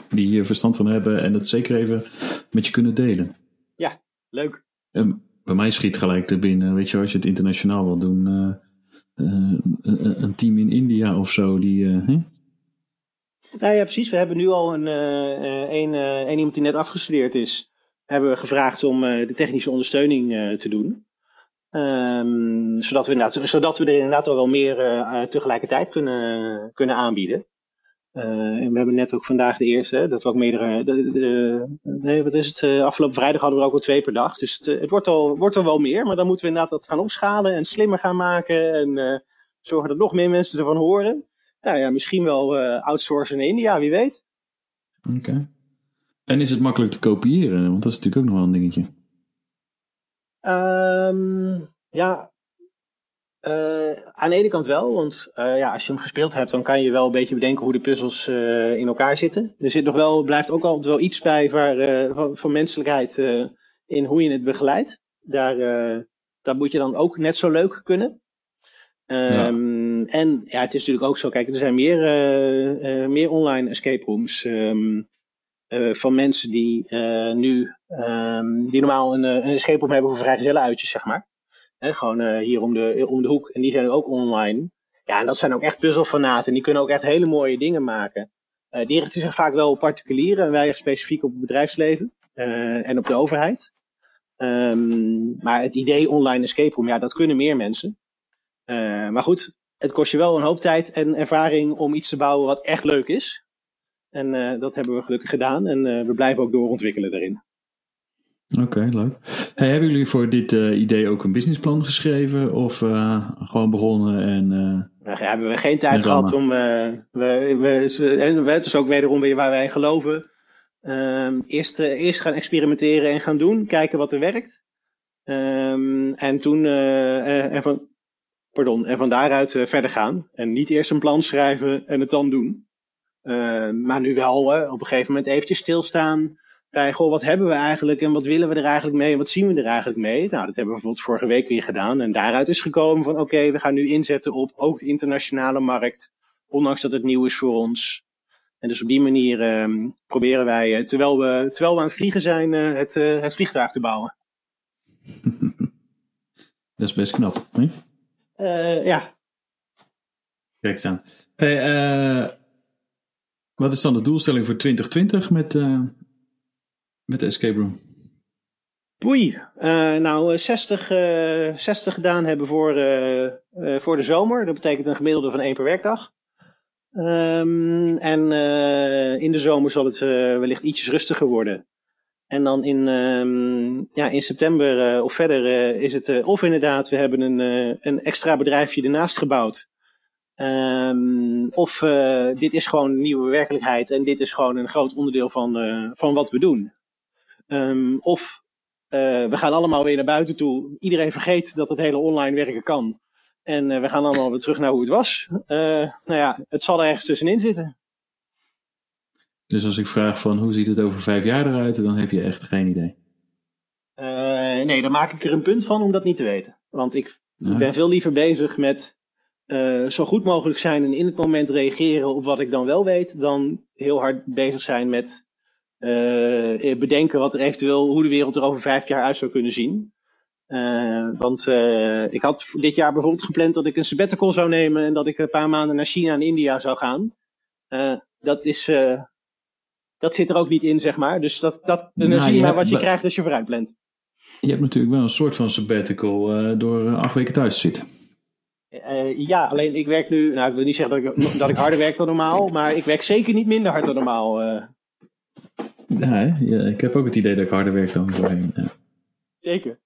die hier verstand van hebben en dat zeker even met je kunnen delen. Ja, leuk. Um, bij mij schiet gelijk er binnen, weet je, als je het internationaal wil doen, een team in India of zo, die, nou ja, precies. We hebben nu al een, uh, een, uh, een iemand die net afgestudeerd is, hebben we gevraagd om de technische ondersteuning te doen. Um, zodat, we zodat we er inderdaad al wel meer tegelijkertijd kunnen, kunnen aanbieden. en we hebben net ook vandaag de eerste, dat we ook meerdere. De, de, nee, wat is het? afgelopen vrijdag hadden we ook al twee per dag. Dus het, het, wordt, al, wordt er wel meer, maar dan moeten we inderdaad dat gaan opschalen en slimmer gaan maken. En zorgen dat nog meer mensen ervan horen nou ja, misschien wel uh, outsourcen in India, wie weet. Oké. En is het makkelijk te kopiëren? Want dat is natuurlijk ook nog wel een dingetje. Um, ja, uh, aan de ene kant wel, want uh, ja, als je hem gespeeld hebt, dan kan je wel een beetje bedenken hoe de puzzels uh, in elkaar zitten. Er zit nog wel, blijft ook altijd wel iets bij waar, van, van, menselijkheid in hoe je het begeleidt. Daar, dat moet je dan ook net zo leuk kunnen. Um, En ja, het is natuurlijk ook zo, kijk, er zijn meer, uh, uh, meer online escape rooms um, uh, van mensen die nu, um, die normaal een, een escape room hebben voor vrijgezellenuitjes, zeg maar. Gewoon hier om de, om de hoek. En die zijn ook online. Ja, en dat zijn ook echt puzzelfanaten. Die kunnen ook echt hele mooie dingen maken. die richten zich vaak wel op particulieren en wij specifiek op het bedrijfsleven en op de overheid. maar het idee online escape room, ja, dat kunnen meer mensen. Uh, maar goed, het kost je wel een hoop tijd en ervaring om iets te bouwen wat echt leuk is. En uh, dat hebben we gelukkig gedaan en uh, we blijven ook doorontwikkelen daarin. Oké, leuk. Hey, hebben jullie voor dit uh, idee ook een businessplan geschreven of uh, gewoon begonnen en... Uh, nou, hebben we geen tijd gehad om... we, we, en het is ook wederom weer waar wij geloven. Ehm, eerst, eerst gaan experimenteren en gaan doen, kijken wat er werkt. Um, en toen... en, van, pardon, en van daaruit verder gaan. En niet eerst een plan schrijven en het dan doen. Ehm, maar nu wel op een gegeven moment eventjes stilstaan bij, goh, wat hebben we eigenlijk en wat willen we er eigenlijk mee en wat zien we er eigenlijk mee? Nou, dat hebben we bijvoorbeeld vorige week weer gedaan. En daaruit is gekomen van, oké, we gaan nu inzetten op ook internationale markt, ondanks dat het nieuw is voor ons. En dus op die manier uh, proberen wij, uh, terwijl, we, terwijl we aan het vliegen zijn, het, het vliegtuig te bouwen. dat is best knap, hè? Ja. Kijk eens aan. Hey, wat is dan de doelstelling voor 2020 met, met de escape room? Poei. Uh, nou, 60, uh, 60 gedaan hebben voor, uh, voor de zomer. Dat betekent een gemiddelde van één per werkdag. Um, en in de zomer zal het wellicht ietsjes rustiger worden. En dan in, um, ja, in september of verder is het of inderdaad, we hebben een, een extra bedrijfje ernaast gebouwd. Um, of dit is gewoon een nieuwe werkelijkheid en dit is gewoon een groot onderdeel van, van wat we doen. Um, of we gaan allemaal weer naar buiten toe. Iedereen vergeet dat het hele online werken kan. En we gaan allemaal weer terug naar hoe het was. Nou ja, het zal er ergens tussenin zitten. Dus als ik vraag van hoe ziet het over vijf jaar eruit, dan heb je echt geen idee. nee, dan maak ik er een punt van om dat niet te weten. Want ik ja. ben veel liever bezig met zo goed mogelijk zijn en in het moment reageren op wat ik dan wel weet, dan heel hard bezig zijn met uh, bedenken wat er eventueel, hoe de wereld er over vijf jaar uit zou kunnen zien. Uh, want uh, ik had dit jaar bijvoorbeeld gepland dat ik een sabbatical zou nemen en dat ik een paar maanden naar China en India zou gaan. dat is, dat zit er ook niet in, zeg maar. Dus dat, dat, dan nou, zie je maar wat je krijgt als je vooruit plant. Je hebt natuurlijk wel een soort van sabbatical door acht weken thuis te zitten. ja, alleen ik werk nu, nou ik wil niet zeggen dat ik, dat ik harder werk dan normaal, maar ik werk zeker niet minder hard dan normaal. Ja, ja, ik heb ook het idee dat ik harder werk dan voorheen. Ja. Zeker.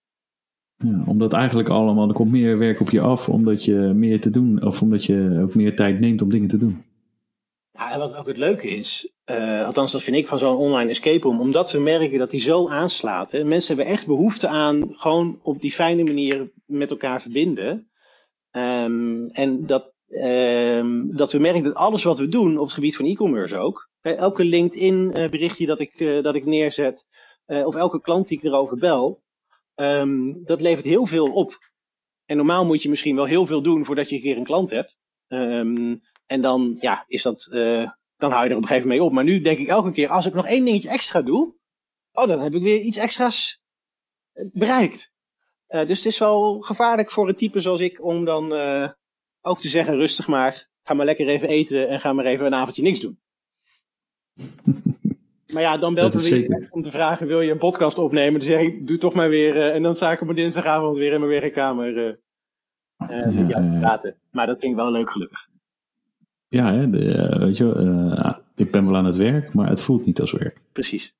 Ja, omdat eigenlijk allemaal, er komt meer werk op je af omdat je meer te doen, of omdat je ook meer tijd neemt om dingen te doen. Ja, en wat ook het leuke is, uh, althans dat vind ik van zo'n online escape room, omdat we merken dat die zo aanslaat. Hè, mensen hebben echt behoefte aan gewoon op die fijne manier met elkaar verbinden. Um, en dat, um, dat we merken dat alles wat we doen op het gebied van e-commerce ook, elke LinkedIn eh, berichtje dat ik, eh, dat ik neerzet, eh, of elke klant die ik erover bel, um, dat levert heel veel op. En normaal moet je misschien wel heel veel doen voordat je een keer een klant hebt. Um, en dan, ja, is dat, uh, dan hou je er op een gegeven moment mee op. Maar nu denk ik elke keer, als ik nog één dingetje extra doe, oh, dan heb ik weer iets extra's bereikt. Uh, dus het is wel gevaarlijk voor een type zoals ik om dan uh, ook te zeggen, rustig maar, ga maar lekker even eten en ga maar even een avondje niks doen. Maar ja, dan belt er weer om te vragen, wil je een podcast opnemen? Dan zeg ik, doe toch maar weer. Uh, en dan sta ik op mijn dinsdagavond weer in mijn werkkamer ja, te praten. Maar dat vind ik wel leuk gelukkig. Ja, hè, de, weet je, ik ben wel aan het werk, maar het voelt niet als werk. Precies.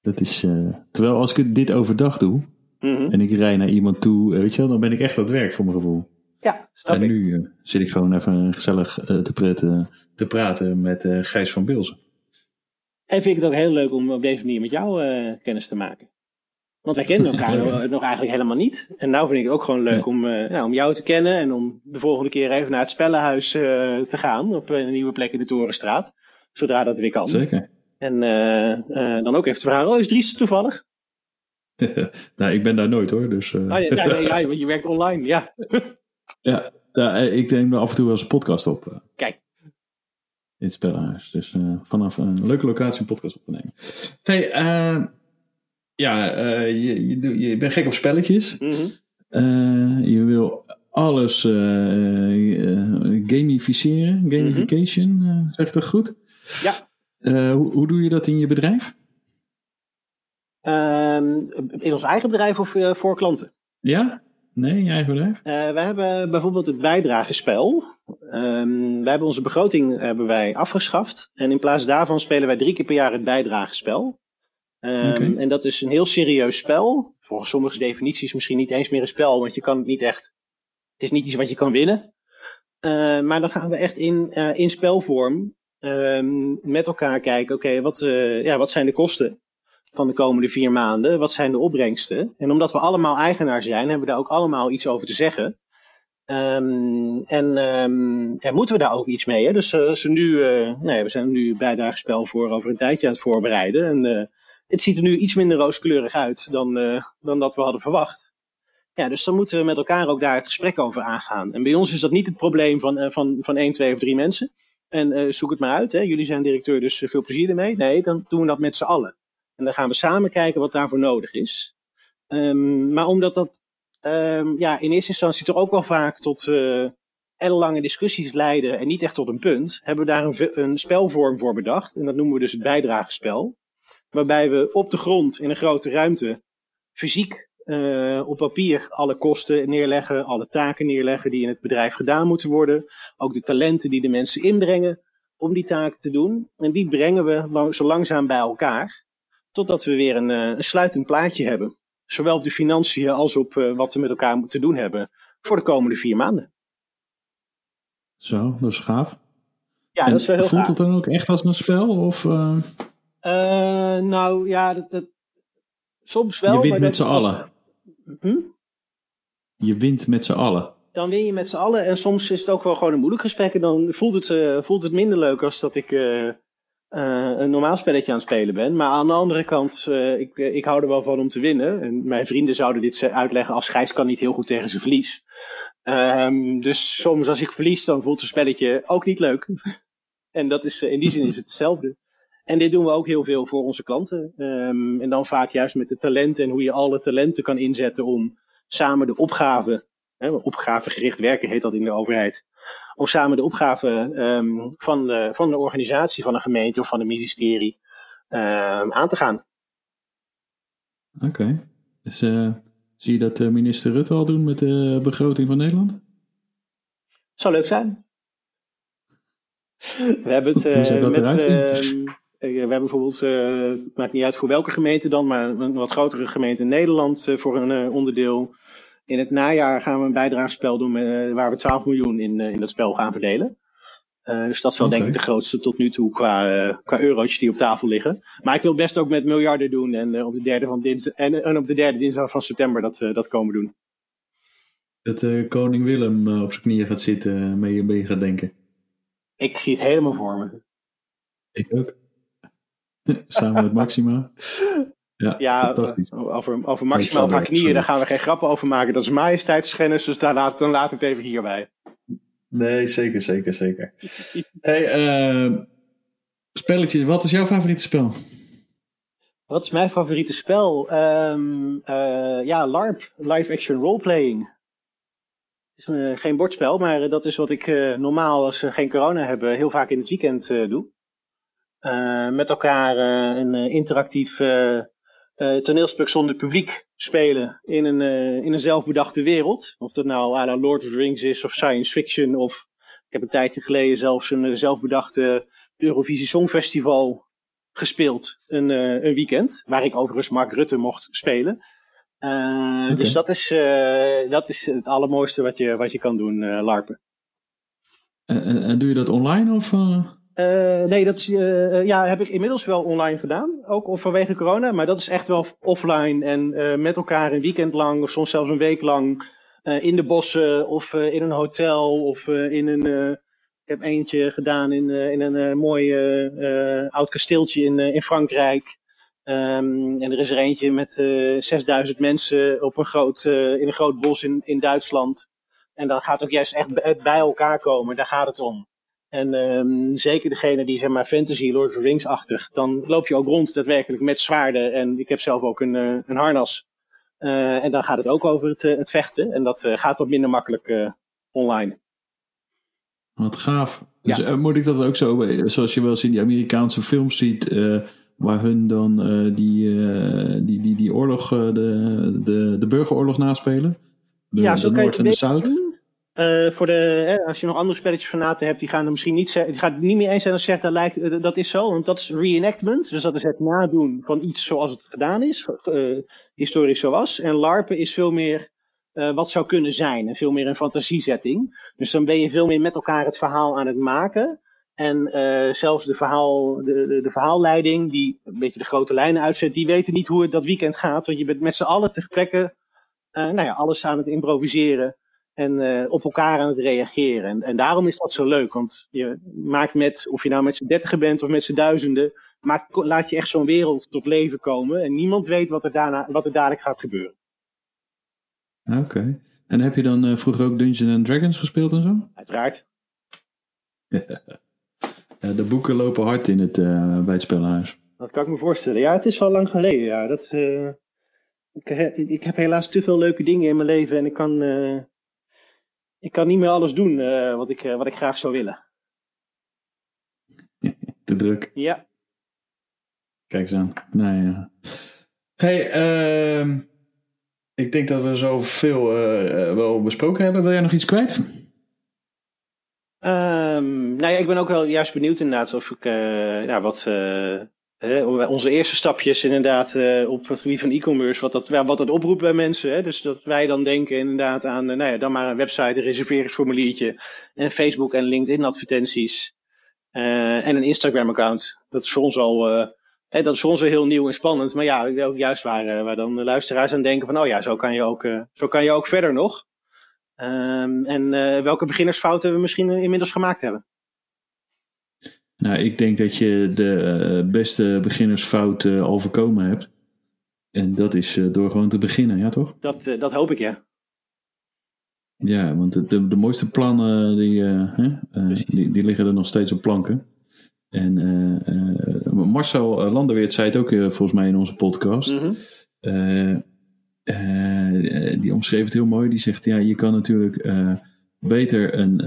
Dat is, terwijl als ik dit overdag doe, mm -hmm. en ik rij naar iemand toe, weet je wel, dan ben ik echt aan het werk voor mijn gevoel. Ja, snap en ik. nu zit ik gewoon even gezellig te, praten, te praten met Gijs van Bilzen. En vind ik het ook heel leuk om op deze manier met jou uh, kennis te maken. Want wij kennen elkaar nog, nog, eigenlijk helemaal niet. En nou vind ik het ook gewoon leuk om, uh, nou, om jou te kennen en om de volgende keer even naar het Spellenhuis uh, te gaan. Op een nieuwe plek in de Torenstraat. Zodra dat weer kan. Zeker. En dan ook even te vragen, oh is Dries toevallig? nou, ik ben daar nooit hoor. Dus, ah, ja, ja, je werkt online, ja. ja, ja, ik neem af en toe wel eens een podcast op. Kijk in het spellenhuis. Dus vanaf een leuke locatie een podcast op te nemen. Hey, uh, ja, uh, je, je, je, bent gek op spelletjes. Mm -hmm. je wil alles gamificeren, gamification, mm -hmm. zeg dat goed? Ja. Hoe, hoe, doe je dat in je bedrijf? Ehm, in ons eigen bedrijf of voor klanten? Ja? Nee, in je eigen bedrijf? Uh, wij hebben bijvoorbeeld het bijdragespel. Um, wij hebben onze begroting hebben wij afgeschaft. En in plaats daarvan spelen wij drie keer per jaar het bijdragespel. Ehm. En dat is een heel serieus spel. Volgens sommige definities misschien niet eens meer een spel, want je kan het niet echt. Het is niet iets wat je kan winnen. Eh, maar dan gaan we echt in, eh, in spelvorm ehm, met elkaar kijken. Oké, wat, eh, ja, wat zijn de kosten van de komende vier maanden? Wat zijn de opbrengsten? En omdat we allemaal eigenaar zijn, hebben we daar ook allemaal iets over te zeggen. Ehm, en, ehm, en moeten we daar ook iets mee? Hè? Dus ze nu, eh, nee, we zijn nu bijdragenspel voor over een tijdje aan het voorbereiden. En het ziet er nu iets minder rooskleurig uit dan, eh, dan dat we hadden verwacht. Ja, dus dan moeten we met elkaar ook daar het gesprek over aangaan. En bij ons is dat niet het probleem van, eh, van, van één, twee of drie mensen. En eh, zoek het maar uit. Hè. Jullie zijn directeur, dus veel plezier ermee. Nee, dan doen we dat met z'n allen. En dan gaan we samen kijken wat daarvoor nodig is. Ehm, maar omdat dat ehm, ja, in eerste instantie toch ook wel vaak tot eh ellenlange discussies leiden en niet echt tot een punt, hebben we daar een, een spelvorm voor bedacht. En dat noemen we dus het bijdragenspel. Waarbij we op de grond in een grote ruimte fysiek eh, op papier alle kosten neerleggen, alle taken neerleggen die in het bedrijf gedaan moeten worden. Ook de talenten die de mensen inbrengen om die taken te doen. En die brengen we zo langzaam bij elkaar. Totdat we weer een, eh, een sluitend plaatje hebben. Zowel op de financiën als op eh, wat we met elkaar moeten doen hebben voor de komende vier maanden. Zo, dat is gaaf. Ja, En dat is wel heel voelt gaaf. het dan ook echt als een spel? Of Eh, nou ja, dat, dat, soms wel. je wint met z'n allen? Hm? Je wint met z'n allen. dan win je met z'n allen. En soms is het ook wel gewoon een moeilijk gesprek. En dan voelt het, eh, voelt het minder leuk als dat ik eh, een normaal spelletje aan het spelen ben. Maar aan de andere kant, ik, ik hou er wel van om te winnen. En mijn vrienden zouden dit uitleggen als Gijs kan niet heel goed tegen zijn verlies. Ehm, dus soms als ik verlies, dan voelt het spelletje ook niet leuk. en dat is, in die zin is het hetzelfde. En dit doen we ook heel veel voor onze klanten. Ehm, en dan vaak juist met de talenten en hoe je alle talenten kan inzetten om samen de opgave hè, opgavegericht werken heet dat in de overheid. Om samen de opgave ehm, van, de, van de organisatie, van een gemeente of van een ministerie ehm, aan te gaan. Oké. Dus eh, zie je dat eh, minister Rutte al doen met de begroting van Nederland? Zou leuk zijn. We hebben het dat met, eruit zien? eh, we hebben bijvoorbeeld, eh, het maakt niet uit voor welke gemeente dan, maar een wat grotere gemeente in Nederland eh, voor een eh, onderdeel. In het najaar gaan we een bijdragespel doen eh, waar we 12 miljoen in, eh, in dat spel gaan verdelen. Eh, dus dat is wel denk ik de grootste tot nu toe qua, eh, qua euro's die op tafel liggen. Maar ik wil best ook met miljarden doen en, eh, op, de derde van dins en, en op de derde dinsdag van september dat, eh, dat komen doen. Dat eh, koning Willem eh, op zijn knieën gaat zitten en mee, mee gaat denken. Ik zie het helemaal voor me. Ik ook. Samen met Maxima. Ja, Ja, fantastisch. eh, over, over zal op haar knieën, sorry. daar gaan we geen grappen over maken. Dat is majesteitsschennis, dus daar laat, dan laat ik het even hierbij. Nee, zeker, zeker, zeker. hey, eh, spelletje, wat is jouw favoriete spel? Wat is mijn favoriete spel? Ehm, eh, ja, LARP, Live Action Roleplaying. Het is eh, geen bordspel, maar dat is wat ik eh, normaal als we geen corona hebben heel vaak in het weekend eh, doe. Eh, met elkaar eh, een eh, interactief toneelstuk zonder publiek spelen in een, in een zelfbedachte wereld. Of dat nou à la Lord of the Rings is of science fiction of ik heb een tijdje geleden zelfs een zelfbedachte Eurovisie Songfestival gespeeld een, een weekend. Waar ik overigens Mark Rutte mocht spelen. Dus dat is, dat is het allermooiste wat je, wat je kan doen, LARPen. En, en, en doe je dat online of... eh? Nee, dat is, eh, eh, ja, heb ik inmiddels wel online gedaan. Ook vanwege corona. Maar dat is echt wel offline en met elkaar een weekend lang. Of soms zelfs een week lang. in de bossen of in een hotel. Of in een... ik heb eentje gedaan in, in een mooi oud kasteeltje in, in Frankrijk. Ehm, en er is er eentje met eh 6000 mensen op een groot, in een groot bos in, in Duitsland. En dan gaat ook juist echt bij elkaar komen. Daar gaat het om. En ehm, zeker degene die zeg maar fantasy, Lord of the Rings-achtig, dan loop je ook rond daadwerkelijk met zwaarden. En ik heb zelf ook een, eh, een harnas. Eh, en dan gaat het ook over het, eh, het vechten. En dat gaat wat minder makkelijk online. Wat gaaf. Dus Ja. moet ik dat ook zo, zoals je wel eens in die Amerikaanse films ziet, waar hun dan die, die, die, die oorlog, de, de, de burgeroorlog naspelen? De, ja, zo de Noord en de Zuid? Uh, voor de, als je nog andere spelletjes fanaten hebt, die gaan er misschien niet, die gaan niet meer eens zijn als zegt dat, lijkt, dat is zo. Want dat is reenactment. Dus dat is het nadoen van iets zoals het gedaan is, uh, historisch zoals. En LARPen is veel meer wat zou kunnen zijn. En veel meer een fantasiezetting. Dus dan ben je veel meer met elkaar het verhaal aan het maken. En zelfs de, verhaal, de, de, verhaalleiding, die een beetje de grote lijnen uitzet, die weten niet hoe het dat weekend gaat. Want je bent met z'n allen ter plekke nou ja, alles aan het improviseren en uh, op elkaar aan het reageren. En, en daarom is dat zo leuk. Want je maakt met, of je nou met z'n dertigen bent of met z'n duizenden, maakt, laat je echt zo'n wereld tot leven komen. En niemand weet wat er, daarna, wat er dadelijk gaat gebeuren. Oké. Okay. En heb je dan uh, vroeger ook Dungeons and Dragons gespeeld en zo? Uiteraard. de boeken lopen hard in het, uh, bij het spellenhuis. Dat kan ik me voorstellen. Ja, het is wel lang geleden. Ja. Dat, ik, ik, heb helaas te veel leuke dingen in mijn leven en ik kan, ik kan niet meer alles doen wat, ik, wat ik graag zou willen. te druk. Ja. Kijk eens aan. Nee, ja. Hey, ehm ik denk dat we zo veel uh, wel besproken hebben. Wil jij nog iets kwijt? Um, nou ja, ik ben ook wel juist benieuwd inderdaad of ik ja, wat onze eerste stapjes inderdaad op het gebied van e-commerce, wat dat, wat oproept bij mensen. Hè? Dus dat wij dan denken inderdaad aan, nou ja, dan maar een website, een reserveringsformuliertje en Facebook en LinkedIn advertenties en een Instagram account. Dat is voor ons al Hè, dat is voor ons heel nieuw en spannend. Maar ja, ook juist waar, eh, dan de luisteraars aan denken van, oh ja, zo kan je ook, zo kan je ook verder nog. Um, en welke beginnersfouten we misschien inmiddels gemaakt hebben. Nou, ik denk dat je de beste beginnersfout al voorkomen hebt. En dat is door gewoon te beginnen, ja toch? Dat, dat hoop ik, ja. Ja, want de, de, de mooiste plannen die, die, die liggen er nog steeds op planken. En uh, Marcel Landerweert zei het ook volgens mij in onze podcast. Mm -hmm. die omschreef het heel mooi. Die zegt, ja, je kan natuurlijk beter een,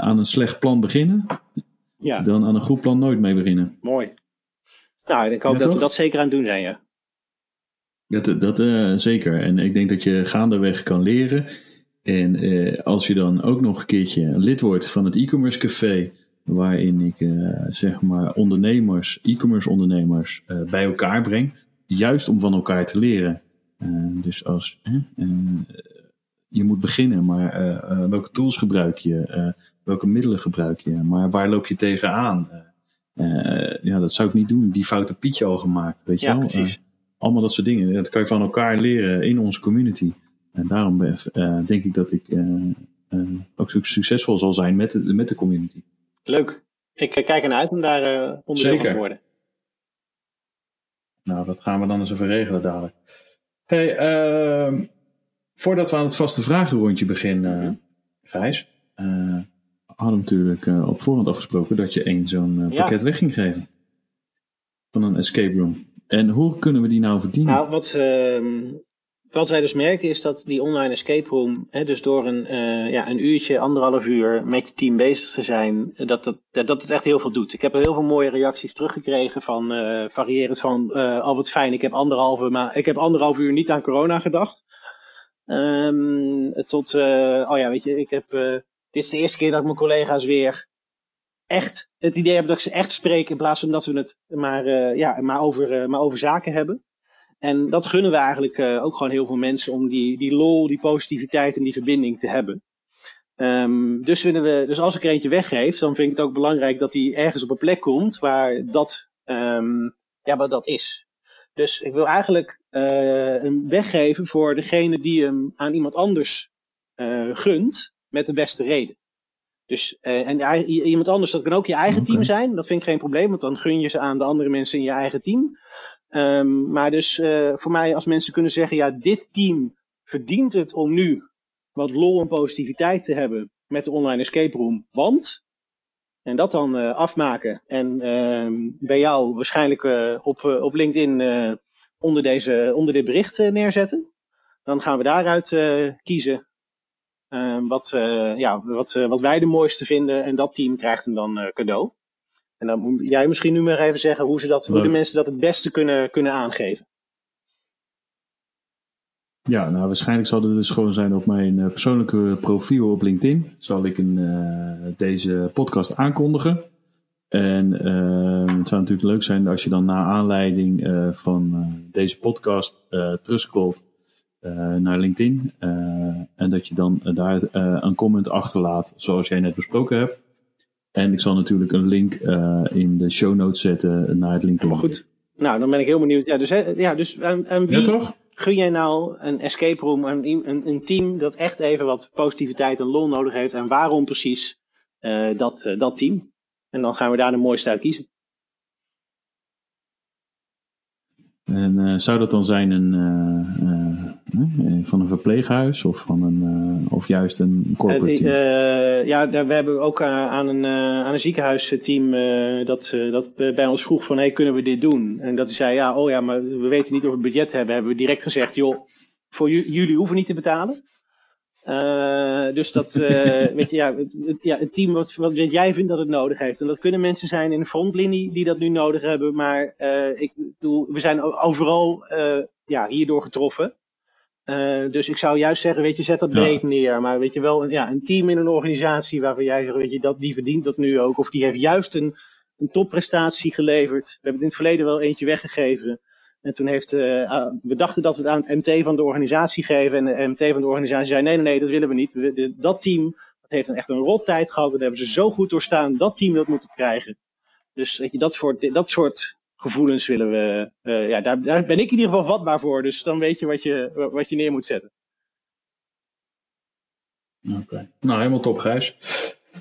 aan een slecht plan beginnen... Ja. dan aan een goed plan nooit mee beginnen. Mooi. Nou, ik hoop ja, dat toch? we dat zeker aan het doen zijn, ja. Dat, dat zeker. En ik denk dat je gaandeweg kan leren... En als je dan ook nog een keertje lid wordt van het e-commerce café, waarin ik uh, zeg maar ondernemers, e-commerce ondernemers bij elkaar breng, juist om van elkaar te leren. Dus als je moet beginnen, maar welke tools gebruik je, welke middelen gebruik je, maar waar loop je tegenaan? ja, dat zou ik niet doen. Die foute Pietje al gemaakt, weet je ja, wel? Precies. allemaal dat soort dingen. Dat kan je van elkaar leren in onze community. En daarom denk ik dat ik ook succesvol zal zijn met de, met de community. Leuk. Ik eh, kijk ernaar uit om daar uh, onderdeel van te worden. Nou, dat gaan we dan eens even regelen dadelijk. Hey, uh, voordat we aan het vaste vragenrondje beginnen, mm -hmm. Gijs, hadden we natuurlijk uh, op voorhand afgesproken dat je één zo'n ja. pakket weg ging geven. Van een escape room. En hoe kunnen we die nou verdienen? Nou, wat, ehm, wat wij dus merken is dat die online escape room, hè, dus door een, uh, ja, een uurtje, anderhalf uur met je team bezig te zijn, dat, dat, dat het echt heel veel doet. Ik heb heel veel mooie reacties teruggekregen van, uh, variërend van, uh, al wat fijn, ik heb anderhalve, maar ik heb anderhalf uur niet aan corona gedacht. Um, tot, oh ja, weet je, ik heb, dit is de eerste keer dat mijn collega's weer echt het idee hebben dat ik ze echt spreek in plaats van dat we het maar, ja, maar, over, maar over zaken hebben. En dat gunnen we eigenlijk ook gewoon heel veel mensen om die, die lol, die positiviteit en die verbinding te hebben. Um, dus, vinden we, dus als ik er eentje weggeef, dan vind ik het ook belangrijk dat die ergens op een plek komt waar dat, um, ja, wat dat is. Dus ik wil eigenlijk uh, hem weggeven voor degene die hem aan iemand anders uh, gunt, met de beste reden. Dus, uh, en iemand anders, dat kan ook je eigen okay. team zijn. Dat vind ik geen probleem, want dan gun je ze aan de andere mensen in je eigen team. Um, maar dus voor mij, als mensen kunnen zeggen, ja, dit team verdient het om nu wat lol en positiviteit te hebben met de online escape room, want. En dat dan uh, afmaken. En uh, bij jou waarschijnlijk uh, op, op LinkedIn onder, deze, onder dit bericht neerzetten. Dan gaan we daaruit kiezen ehm, wat, ja, wat, wat wij de mooiste vinden. En dat team krijgt hem dan cadeau. En dan moet jij misschien nu maar even zeggen hoe, ze dat, hoe de mensen dat het beste kunnen, kunnen aangeven. Ja, nou waarschijnlijk zal het dus gewoon zijn op mijn eh, persoonlijke profiel op LinkedIn. Zal ik een, eh, deze podcast aankondigen. En eh, het zou natuurlijk leuk zijn als je dan na aanleiding eh, van deze podcast terugscrollt naar LinkedIn. en dat je dan daar een comment achterlaat, zoals jij net besproken hebt. En ik zal natuurlijk een link in de show notes zetten naar het LinkedIn. Goed. Nou, dan ben ik heel benieuwd. Ja, dus, hè, ja, dus aan wie Ja, toch? Gun jij nou een escape room, een, een, een team dat echt even wat positiviteit en lol nodig heeft? En waarom precies eh, dat, eh, dat team? En dan gaan we daar de mooiste uit kiezen. En eh, zou dat dan zijn een, van een verpleeghuis of, van een, eh, of juist een corporate Eh, team? eh, ja, we hebben ook eh, aan, een, eh, aan een ziekenhuisteam eh, dat, eh, dat bij ons vroeg van, hey, kunnen we dit doen? En dat die zei, ja, oh ja, maar we weten niet of we budget hebben. Hebben we direct gezegd, joh, voor ju- jullie hoeven niet te betalen. Eh, dus dat, eh, weet je, ja, het, het- ja, het team wat, wat jij vindt dat het nodig heeft. En dat kunnen mensen zijn in de frontlinie die dat nu nodig hebben. Maar eh, ik bedoel, we zijn overal eh, ja, hierdoor getroffen. Eh, dus ik zou juist zeggen, weet je, zet dat Ja. breed neer. Maar weet je wel, een- ja, een team in een organisatie waarvan jij zegt, weet je, dat, die verdient dat nu ook. Of die heeft juist een, een topprestatie geleverd. We hebben het in het verleden wel eentje weggegeven. En toen heeft, eh, ah, we dachten dat we het aan het MT van de organisatie geven. En de MT van de organisatie zei, nee, nee, nee, dat willen we niet. We- de- dat team, dat heeft een, echt een rot tijd gehad. En dat hebben ze zo goed doorstaan. Dat team wil het moeten krijgen. Dus weet je, dat soort, dat soort gevoelens willen we, eh, ja, daar, daar ben ik in ieder geval vatbaar voor. Dus dan weet je wat je, wat je neer moet zetten. Oké. Nou, helemaal top, Gijs.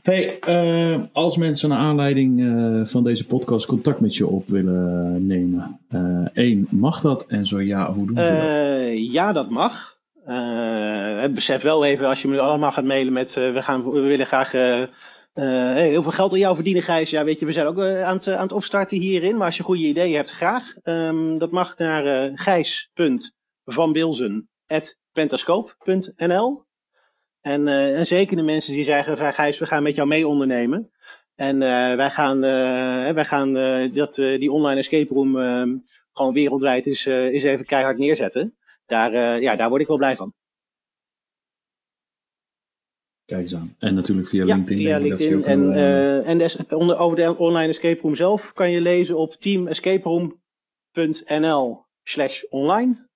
Hey, eh, als mensen naar aanleiding eh, van deze podcast contact met je op willen nemen, eh één, mag dat? En zo ja, hoe doen ze dat? Eh, ja, dat mag. Eh, besef wel even, als je me allemaal gaat mailen met eh, we, gaan, we willen graag hey, heel veel geld aan jou verdienen, Gijs. Ja, weet je, we zijn ook eh, aan, het, aan het opstarten hierin. Maar als je goede ideeën hebt, graag. Ehm, dat mag naar eh gijs.vanbilzen.pentascope.nl en, eh, en zeker de mensen die zeggen, Gijs, we gaan met jou mee ondernemen. En eh, wij gaan, eh, wij gaan eh, dat, eh, die online escape room ehm, gewoon wereldwijd eh, is even keihard neerzetten. Daar, eh, ja, daar word ik wel blij van. Kijk eens aan. En natuurlijk via Ja, LinkedIn. via LinkedIn. En, eh, eh, en de, onder, over de online escape room zelf kan je lezen op teamescaperoom.nl slash online.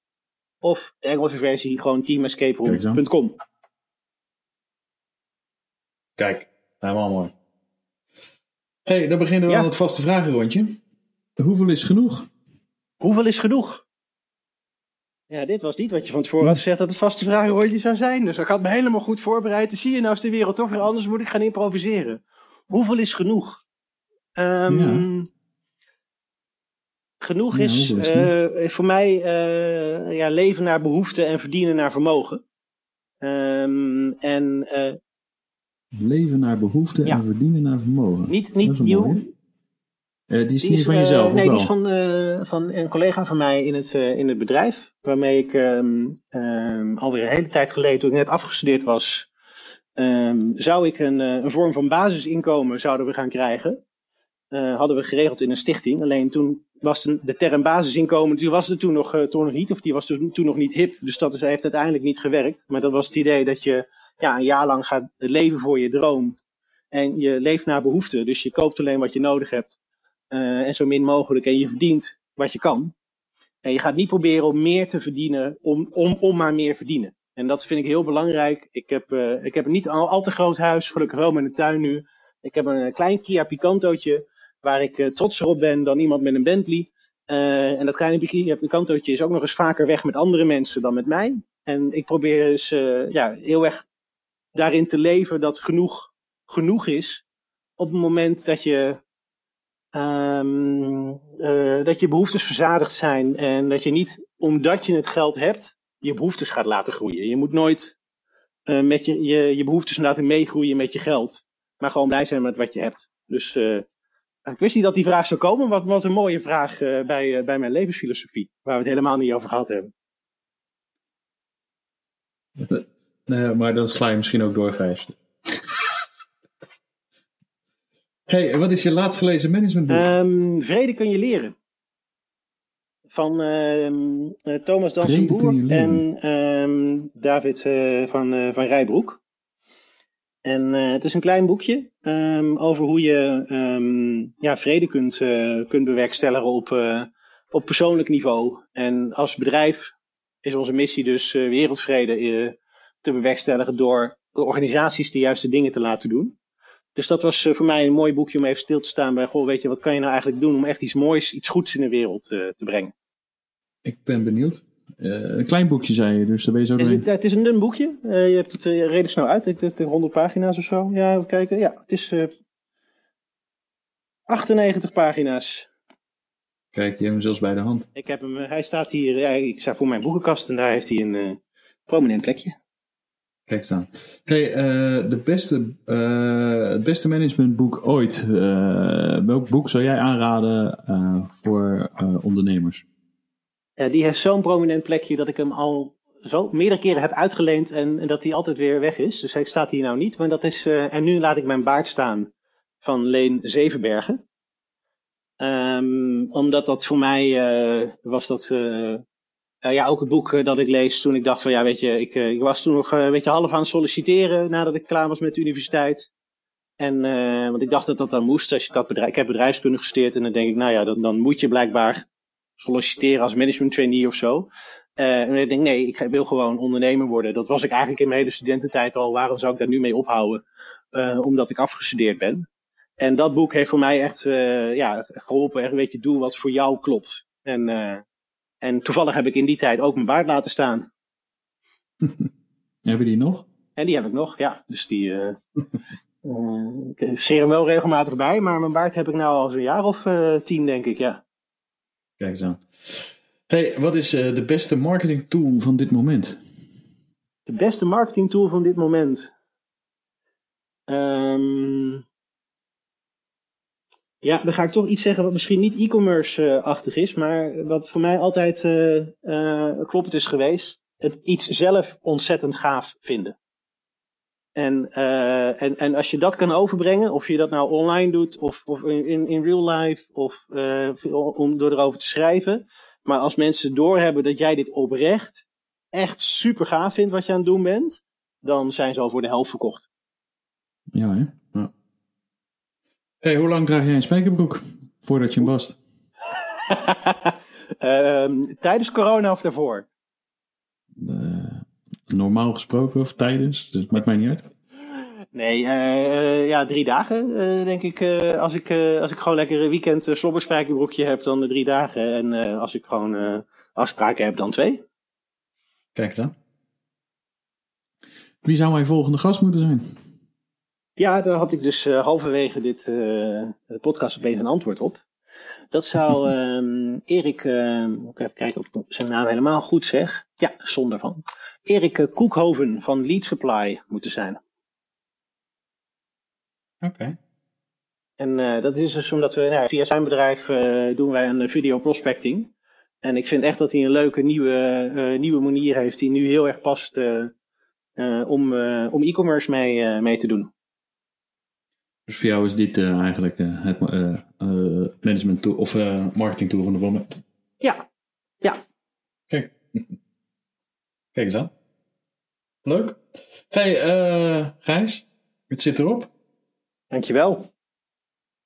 Of de Engelse versie gewoon teamescaperoom.com. Kijk, helemaal mooi. hey, dan beginnen we Ja. aan het vaste vragenrondje. Hoeveel is genoeg? Hoeveel is genoeg? Ja, dit was niet wat je van tevoren had gezegd dat het vaste vragenrondje zou zijn. Dus ik had me helemaal goed voorbereid. Zie je nou is de wereld toch weer anders, moet ik gaan improviseren. Hoeveel is genoeg? Ehm, Genoeg Ja, is, eh, voor mij eh, ja, leven naar behoefte en verdienen naar vermogen. Ehm, en eh, Leven naar behoefte Ja. en verdienen naar vermogen. niet, niet Eh, die is Die niet is, van eh, jezelf, nee, of die is van, eh, van een collega van mij in het, eh, in het bedrijf. Waarmee ik ehm, ehm, alweer een hele tijd geleden, toen ik net afgestudeerd was, ehm, zou ik een, eh, een vorm van basisinkomen zouden we gaan krijgen. Eh, hadden we geregeld in een stichting. Alleen toen was de, de term basisinkomen, die was er toen nog, eh, toen nog niet, of die was toen, toen nog niet hip. Dus dat is, heeft uiteindelijk niet gewerkt. Maar dat was het idee dat je ja, een jaar lang gaat leven voor je droom. En je leeft naar behoefte. Dus je koopt alleen wat je nodig hebt. Eh, en zo min mogelijk. En je verdient wat je kan. En je gaat niet proberen om meer te verdienen om, om, om maar meer verdienen. En dat vind ik heel belangrijk. Ik heb, eh, ik heb niet al, te groot huis, gelukkig wel met een tuin nu. Ik heb een eh, klein Kia Picantootje, waar ik eh, trotser op ben dan iemand met een Bentley. En dat kleine Kia Picantootje is ook nog eens vaker weg met andere mensen dan met mij. En ik probeer dus ja, heel erg daarin te leven dat genoeg genoeg is. Op het moment dat je Ehm, eh, dat je behoeftes verzadigd zijn en dat je niet, omdat je het geld hebt, je behoeftes gaat laten groeien. Je moet nooit eh, met je, je, je behoeftes laten meegroeien met je geld, maar gewoon blij zijn met wat je hebt. Dus eh, ik wist niet dat die vraag zou komen, wat, wat een mooie vraag bij, bij mijn levensfilosofie, waar we het helemaal niet over gehad hebben. Nee, maar dan sla je misschien ook door. Hey, wat is je laatst gelezen managementboek? Ehm, vrede kun je leren. van eh, Thomas Dansenboer en ehm, David eh, van, eh, van Rijbroek. En het is een klein boekje over hoe je ja, vrede kunt, kunt bewerkstelligen op, op persoonlijk niveau. En als bedrijf is onze missie dus wereldvrede te bewerkstelligen door de organisaties de juiste dingen te laten doen. Dus dat was eh, voor mij een mooi boekje om even stil te staan bij, goh, weet je, wat kan je nou eigenlijk doen om echt iets moois, iets goeds in de wereld eh, te brengen. Ik ben benieuwd. Eh, een klein boekje zei je, dus daar ben je zo Het is, doorheen. een- het is een dun boekje. Je hebt het redelijk snel uit. Ik denk 100 pagina's of zo. Ja, even kijken. Ja, het is eh 98 pagina's. Kijk, je hebt hem zelfs bij de hand. Ik heb hem, hij staat hier, ik sta voor mijn boekenkast en daar heeft hij een prominent plekje. Kijk eens aan. Hey, eh, de beste, eh, het beste managementboek ooit. Eh, welk boek zou jij aanraden voor ondernemers? Die heeft zo'n prominent plekje dat ik hem al zo meerdere keren heb uitgeleend en, en dat hij altijd weer weg is. Dus hij staat hier nou niet, maar dat is, en nu laat ik mijn baard staan van Leen Zevenbergen. Ehm, omdat dat voor mij was dat eh, ja, ook het boek eh, dat ik lees toen ik dacht van ja weet je, ik, eh, ik was toen nog een beetje half aan het solliciteren nadat ik klaar was met de universiteit. En want ik dacht dat dat dan moest als je had bedrijf, ik heb bedrijfskunde gestudeerd en dan denk ik nou ja, dan, dan moet je blijkbaar solliciteren als management trainee of zo. En ik denk nee, ik wil gewoon ondernemer worden. Dat was ik eigenlijk in mijn hele studententijd al. Waarom zou ik daar nu mee ophouden? Omdat ik afgestudeerd ben. En dat boek heeft voor mij echt ja, geholpen. Echt een beetje doe wat voor jou klopt. En, en toevallig heb ik in die tijd ook mijn baard laten staan. Heb je die nog? En die heb ik nog, ja. Dus die eh, ik scheer hem wel regelmatig bij. Maar mijn baard heb ik nou al zo'n jaar of eh, tien, denk ik, ja. Kijk eens aan. Hey, wat is de beste marketing tool van dit moment? De beste marketing tool van dit moment. Ehm, ja, dan ga ik toch iets zeggen wat misschien niet e-commerce-achtig is, maar wat voor mij altijd eh eh, kloppend is geweest. Het iets zelf ontzettend gaaf vinden. En, eh, en, en als je dat kan overbrengen, of je dat nou online doet, of, of in, in, real life, of eh, om door erover te schrijven. Maar als mensen doorhebben dat jij dit oprecht echt super gaaf vindt wat je aan het doen bent, dan zijn ze al voor de helft verkocht. Ja, hè? Hey, hoe lang draag jij een spijkerbroek voordat je hem wast? Ehm, tijdens corona of daarvoor? Eh, normaal gesproken of tijdens? Dat maakt mij niet uit. Nee, eh, eh, ja, drie dagen denk ik. als, ik als ik gewoon lekker een weekend uh, slobberspijkerbroekje heb, dan de drie dagen. En als ik gewoon afspraken heb, dan twee. Kijk eens aan. Wie zou mijn volgende gast moeten zijn? Ja, daar had ik dus eh, halverwege dit de podcast opeens een antwoord op. Dat zou ehm, Erik, moet ik even kijken of ik zijn naam helemaal goed zeg. Ja, zonder van. Erik Koekhoven van Lead Supply moeten zijn. Oké. En dat is dus omdat we nou, via zijn bedrijf doen wij een video prospecting. En ik vind echt dat hij een leuke nieuwe, nieuwe manier heeft die nu heel erg past om, om e-commerce mee, mee te doen. Dus voor jou is dit eh, eigenlijk eh, het eh, eh, management tool of eh, marketing tool van het moment. Ja, Kijk. Kijk eens aan. Leuk. Hey, eh Gijs, het zit erop. dankjewel.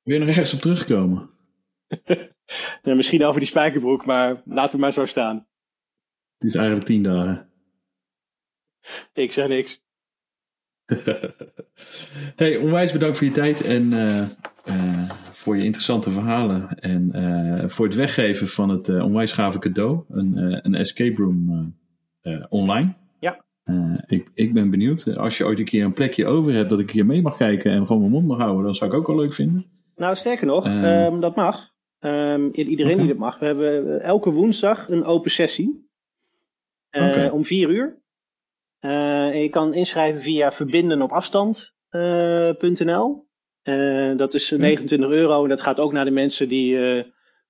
Wil je nog ergens op terugkomen? Ja, misschien over die spijkerbroek, maar laat het maar zo staan. Het is eigenlijk tien dagen. Ik zeg niks. hey, onwijs bedankt voor je tijd en eh, eh, voor je interessante verhalen. En eh, voor het weggeven van het onwijs gave cadeau. Een, een escape room online. Ja. Ik, ik ben benieuwd. Als je ooit een keer een plekje over hebt dat ik een keer mee mag kijken en gewoon mijn mond mag houden, dan zou ik ook wel leuk vinden. Nou, sterker nog, Eh. ehm, dat mag. Ehm, iedereen die dat mag. We hebben elke woensdag een open sessie. Om vier uur. Eh, je kan inschrijven via verbindenopafstand.nl. Eh, dat is 29 euro en dat gaat ook naar de mensen die, eh,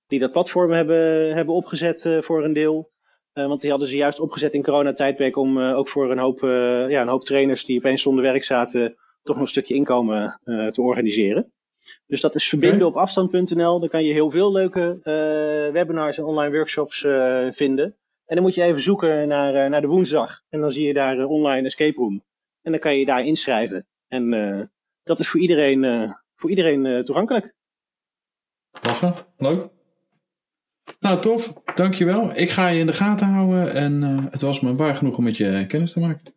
die dat platform hebben, hebben opgezet eh, voor een deel. Eh, want die hadden ze juist opgezet in coronatijdperk om eh, ook voor een hoop, eh, ja, een hoop trainers die opeens zonder werk zaten, toch nog een stukje inkomen eh, te organiseren. Dus dat is verbinden op afstand.nl. Daar kan je heel veel leuke webinars en online workshops vinden. En dan moet je even zoeken naar, naar de woensdag. En dan zie je daar online escape room. En dan kan je je daar inschrijven. En dat is voor iedereen, voor iedereen toegankelijk. Lachen, leuk. Nou, tof. Dankjewel. Ik ga je in de gaten houden en uh, het was me waar genoeg om met je kennis te maken.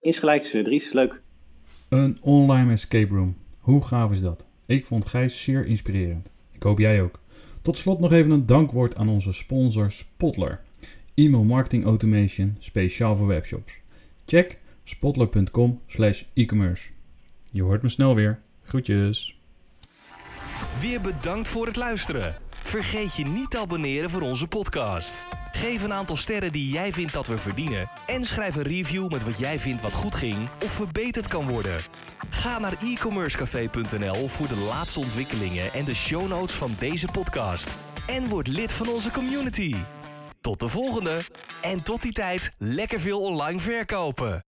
Insgelijks, Dries. Leuk. Een online escape room. Hoe gaaf is dat? Ik vond Gijs zeer inspirerend. Ik hoop jij ook. Tot slot nog even een dankwoord aan onze sponsor Spotler. E-mail marketing automation speciaal voor webshops. Check spotler.com slash e-commerce. Je hoort me snel weer. Groetjes. Weer bedankt voor het luisteren. Vergeet je niet te abonneren voor onze podcast. Geef een aantal sterren die jij vindt dat we verdienen. En schrijf een review met wat jij vindt wat goed ging of verbeterd kan worden. Ga naar e-commercecafé.nl voor de laatste ontwikkelingen en de show notes van deze podcast. En word lid van onze community. Tot de volgende. En tot die tijd lekker veel online verkopen.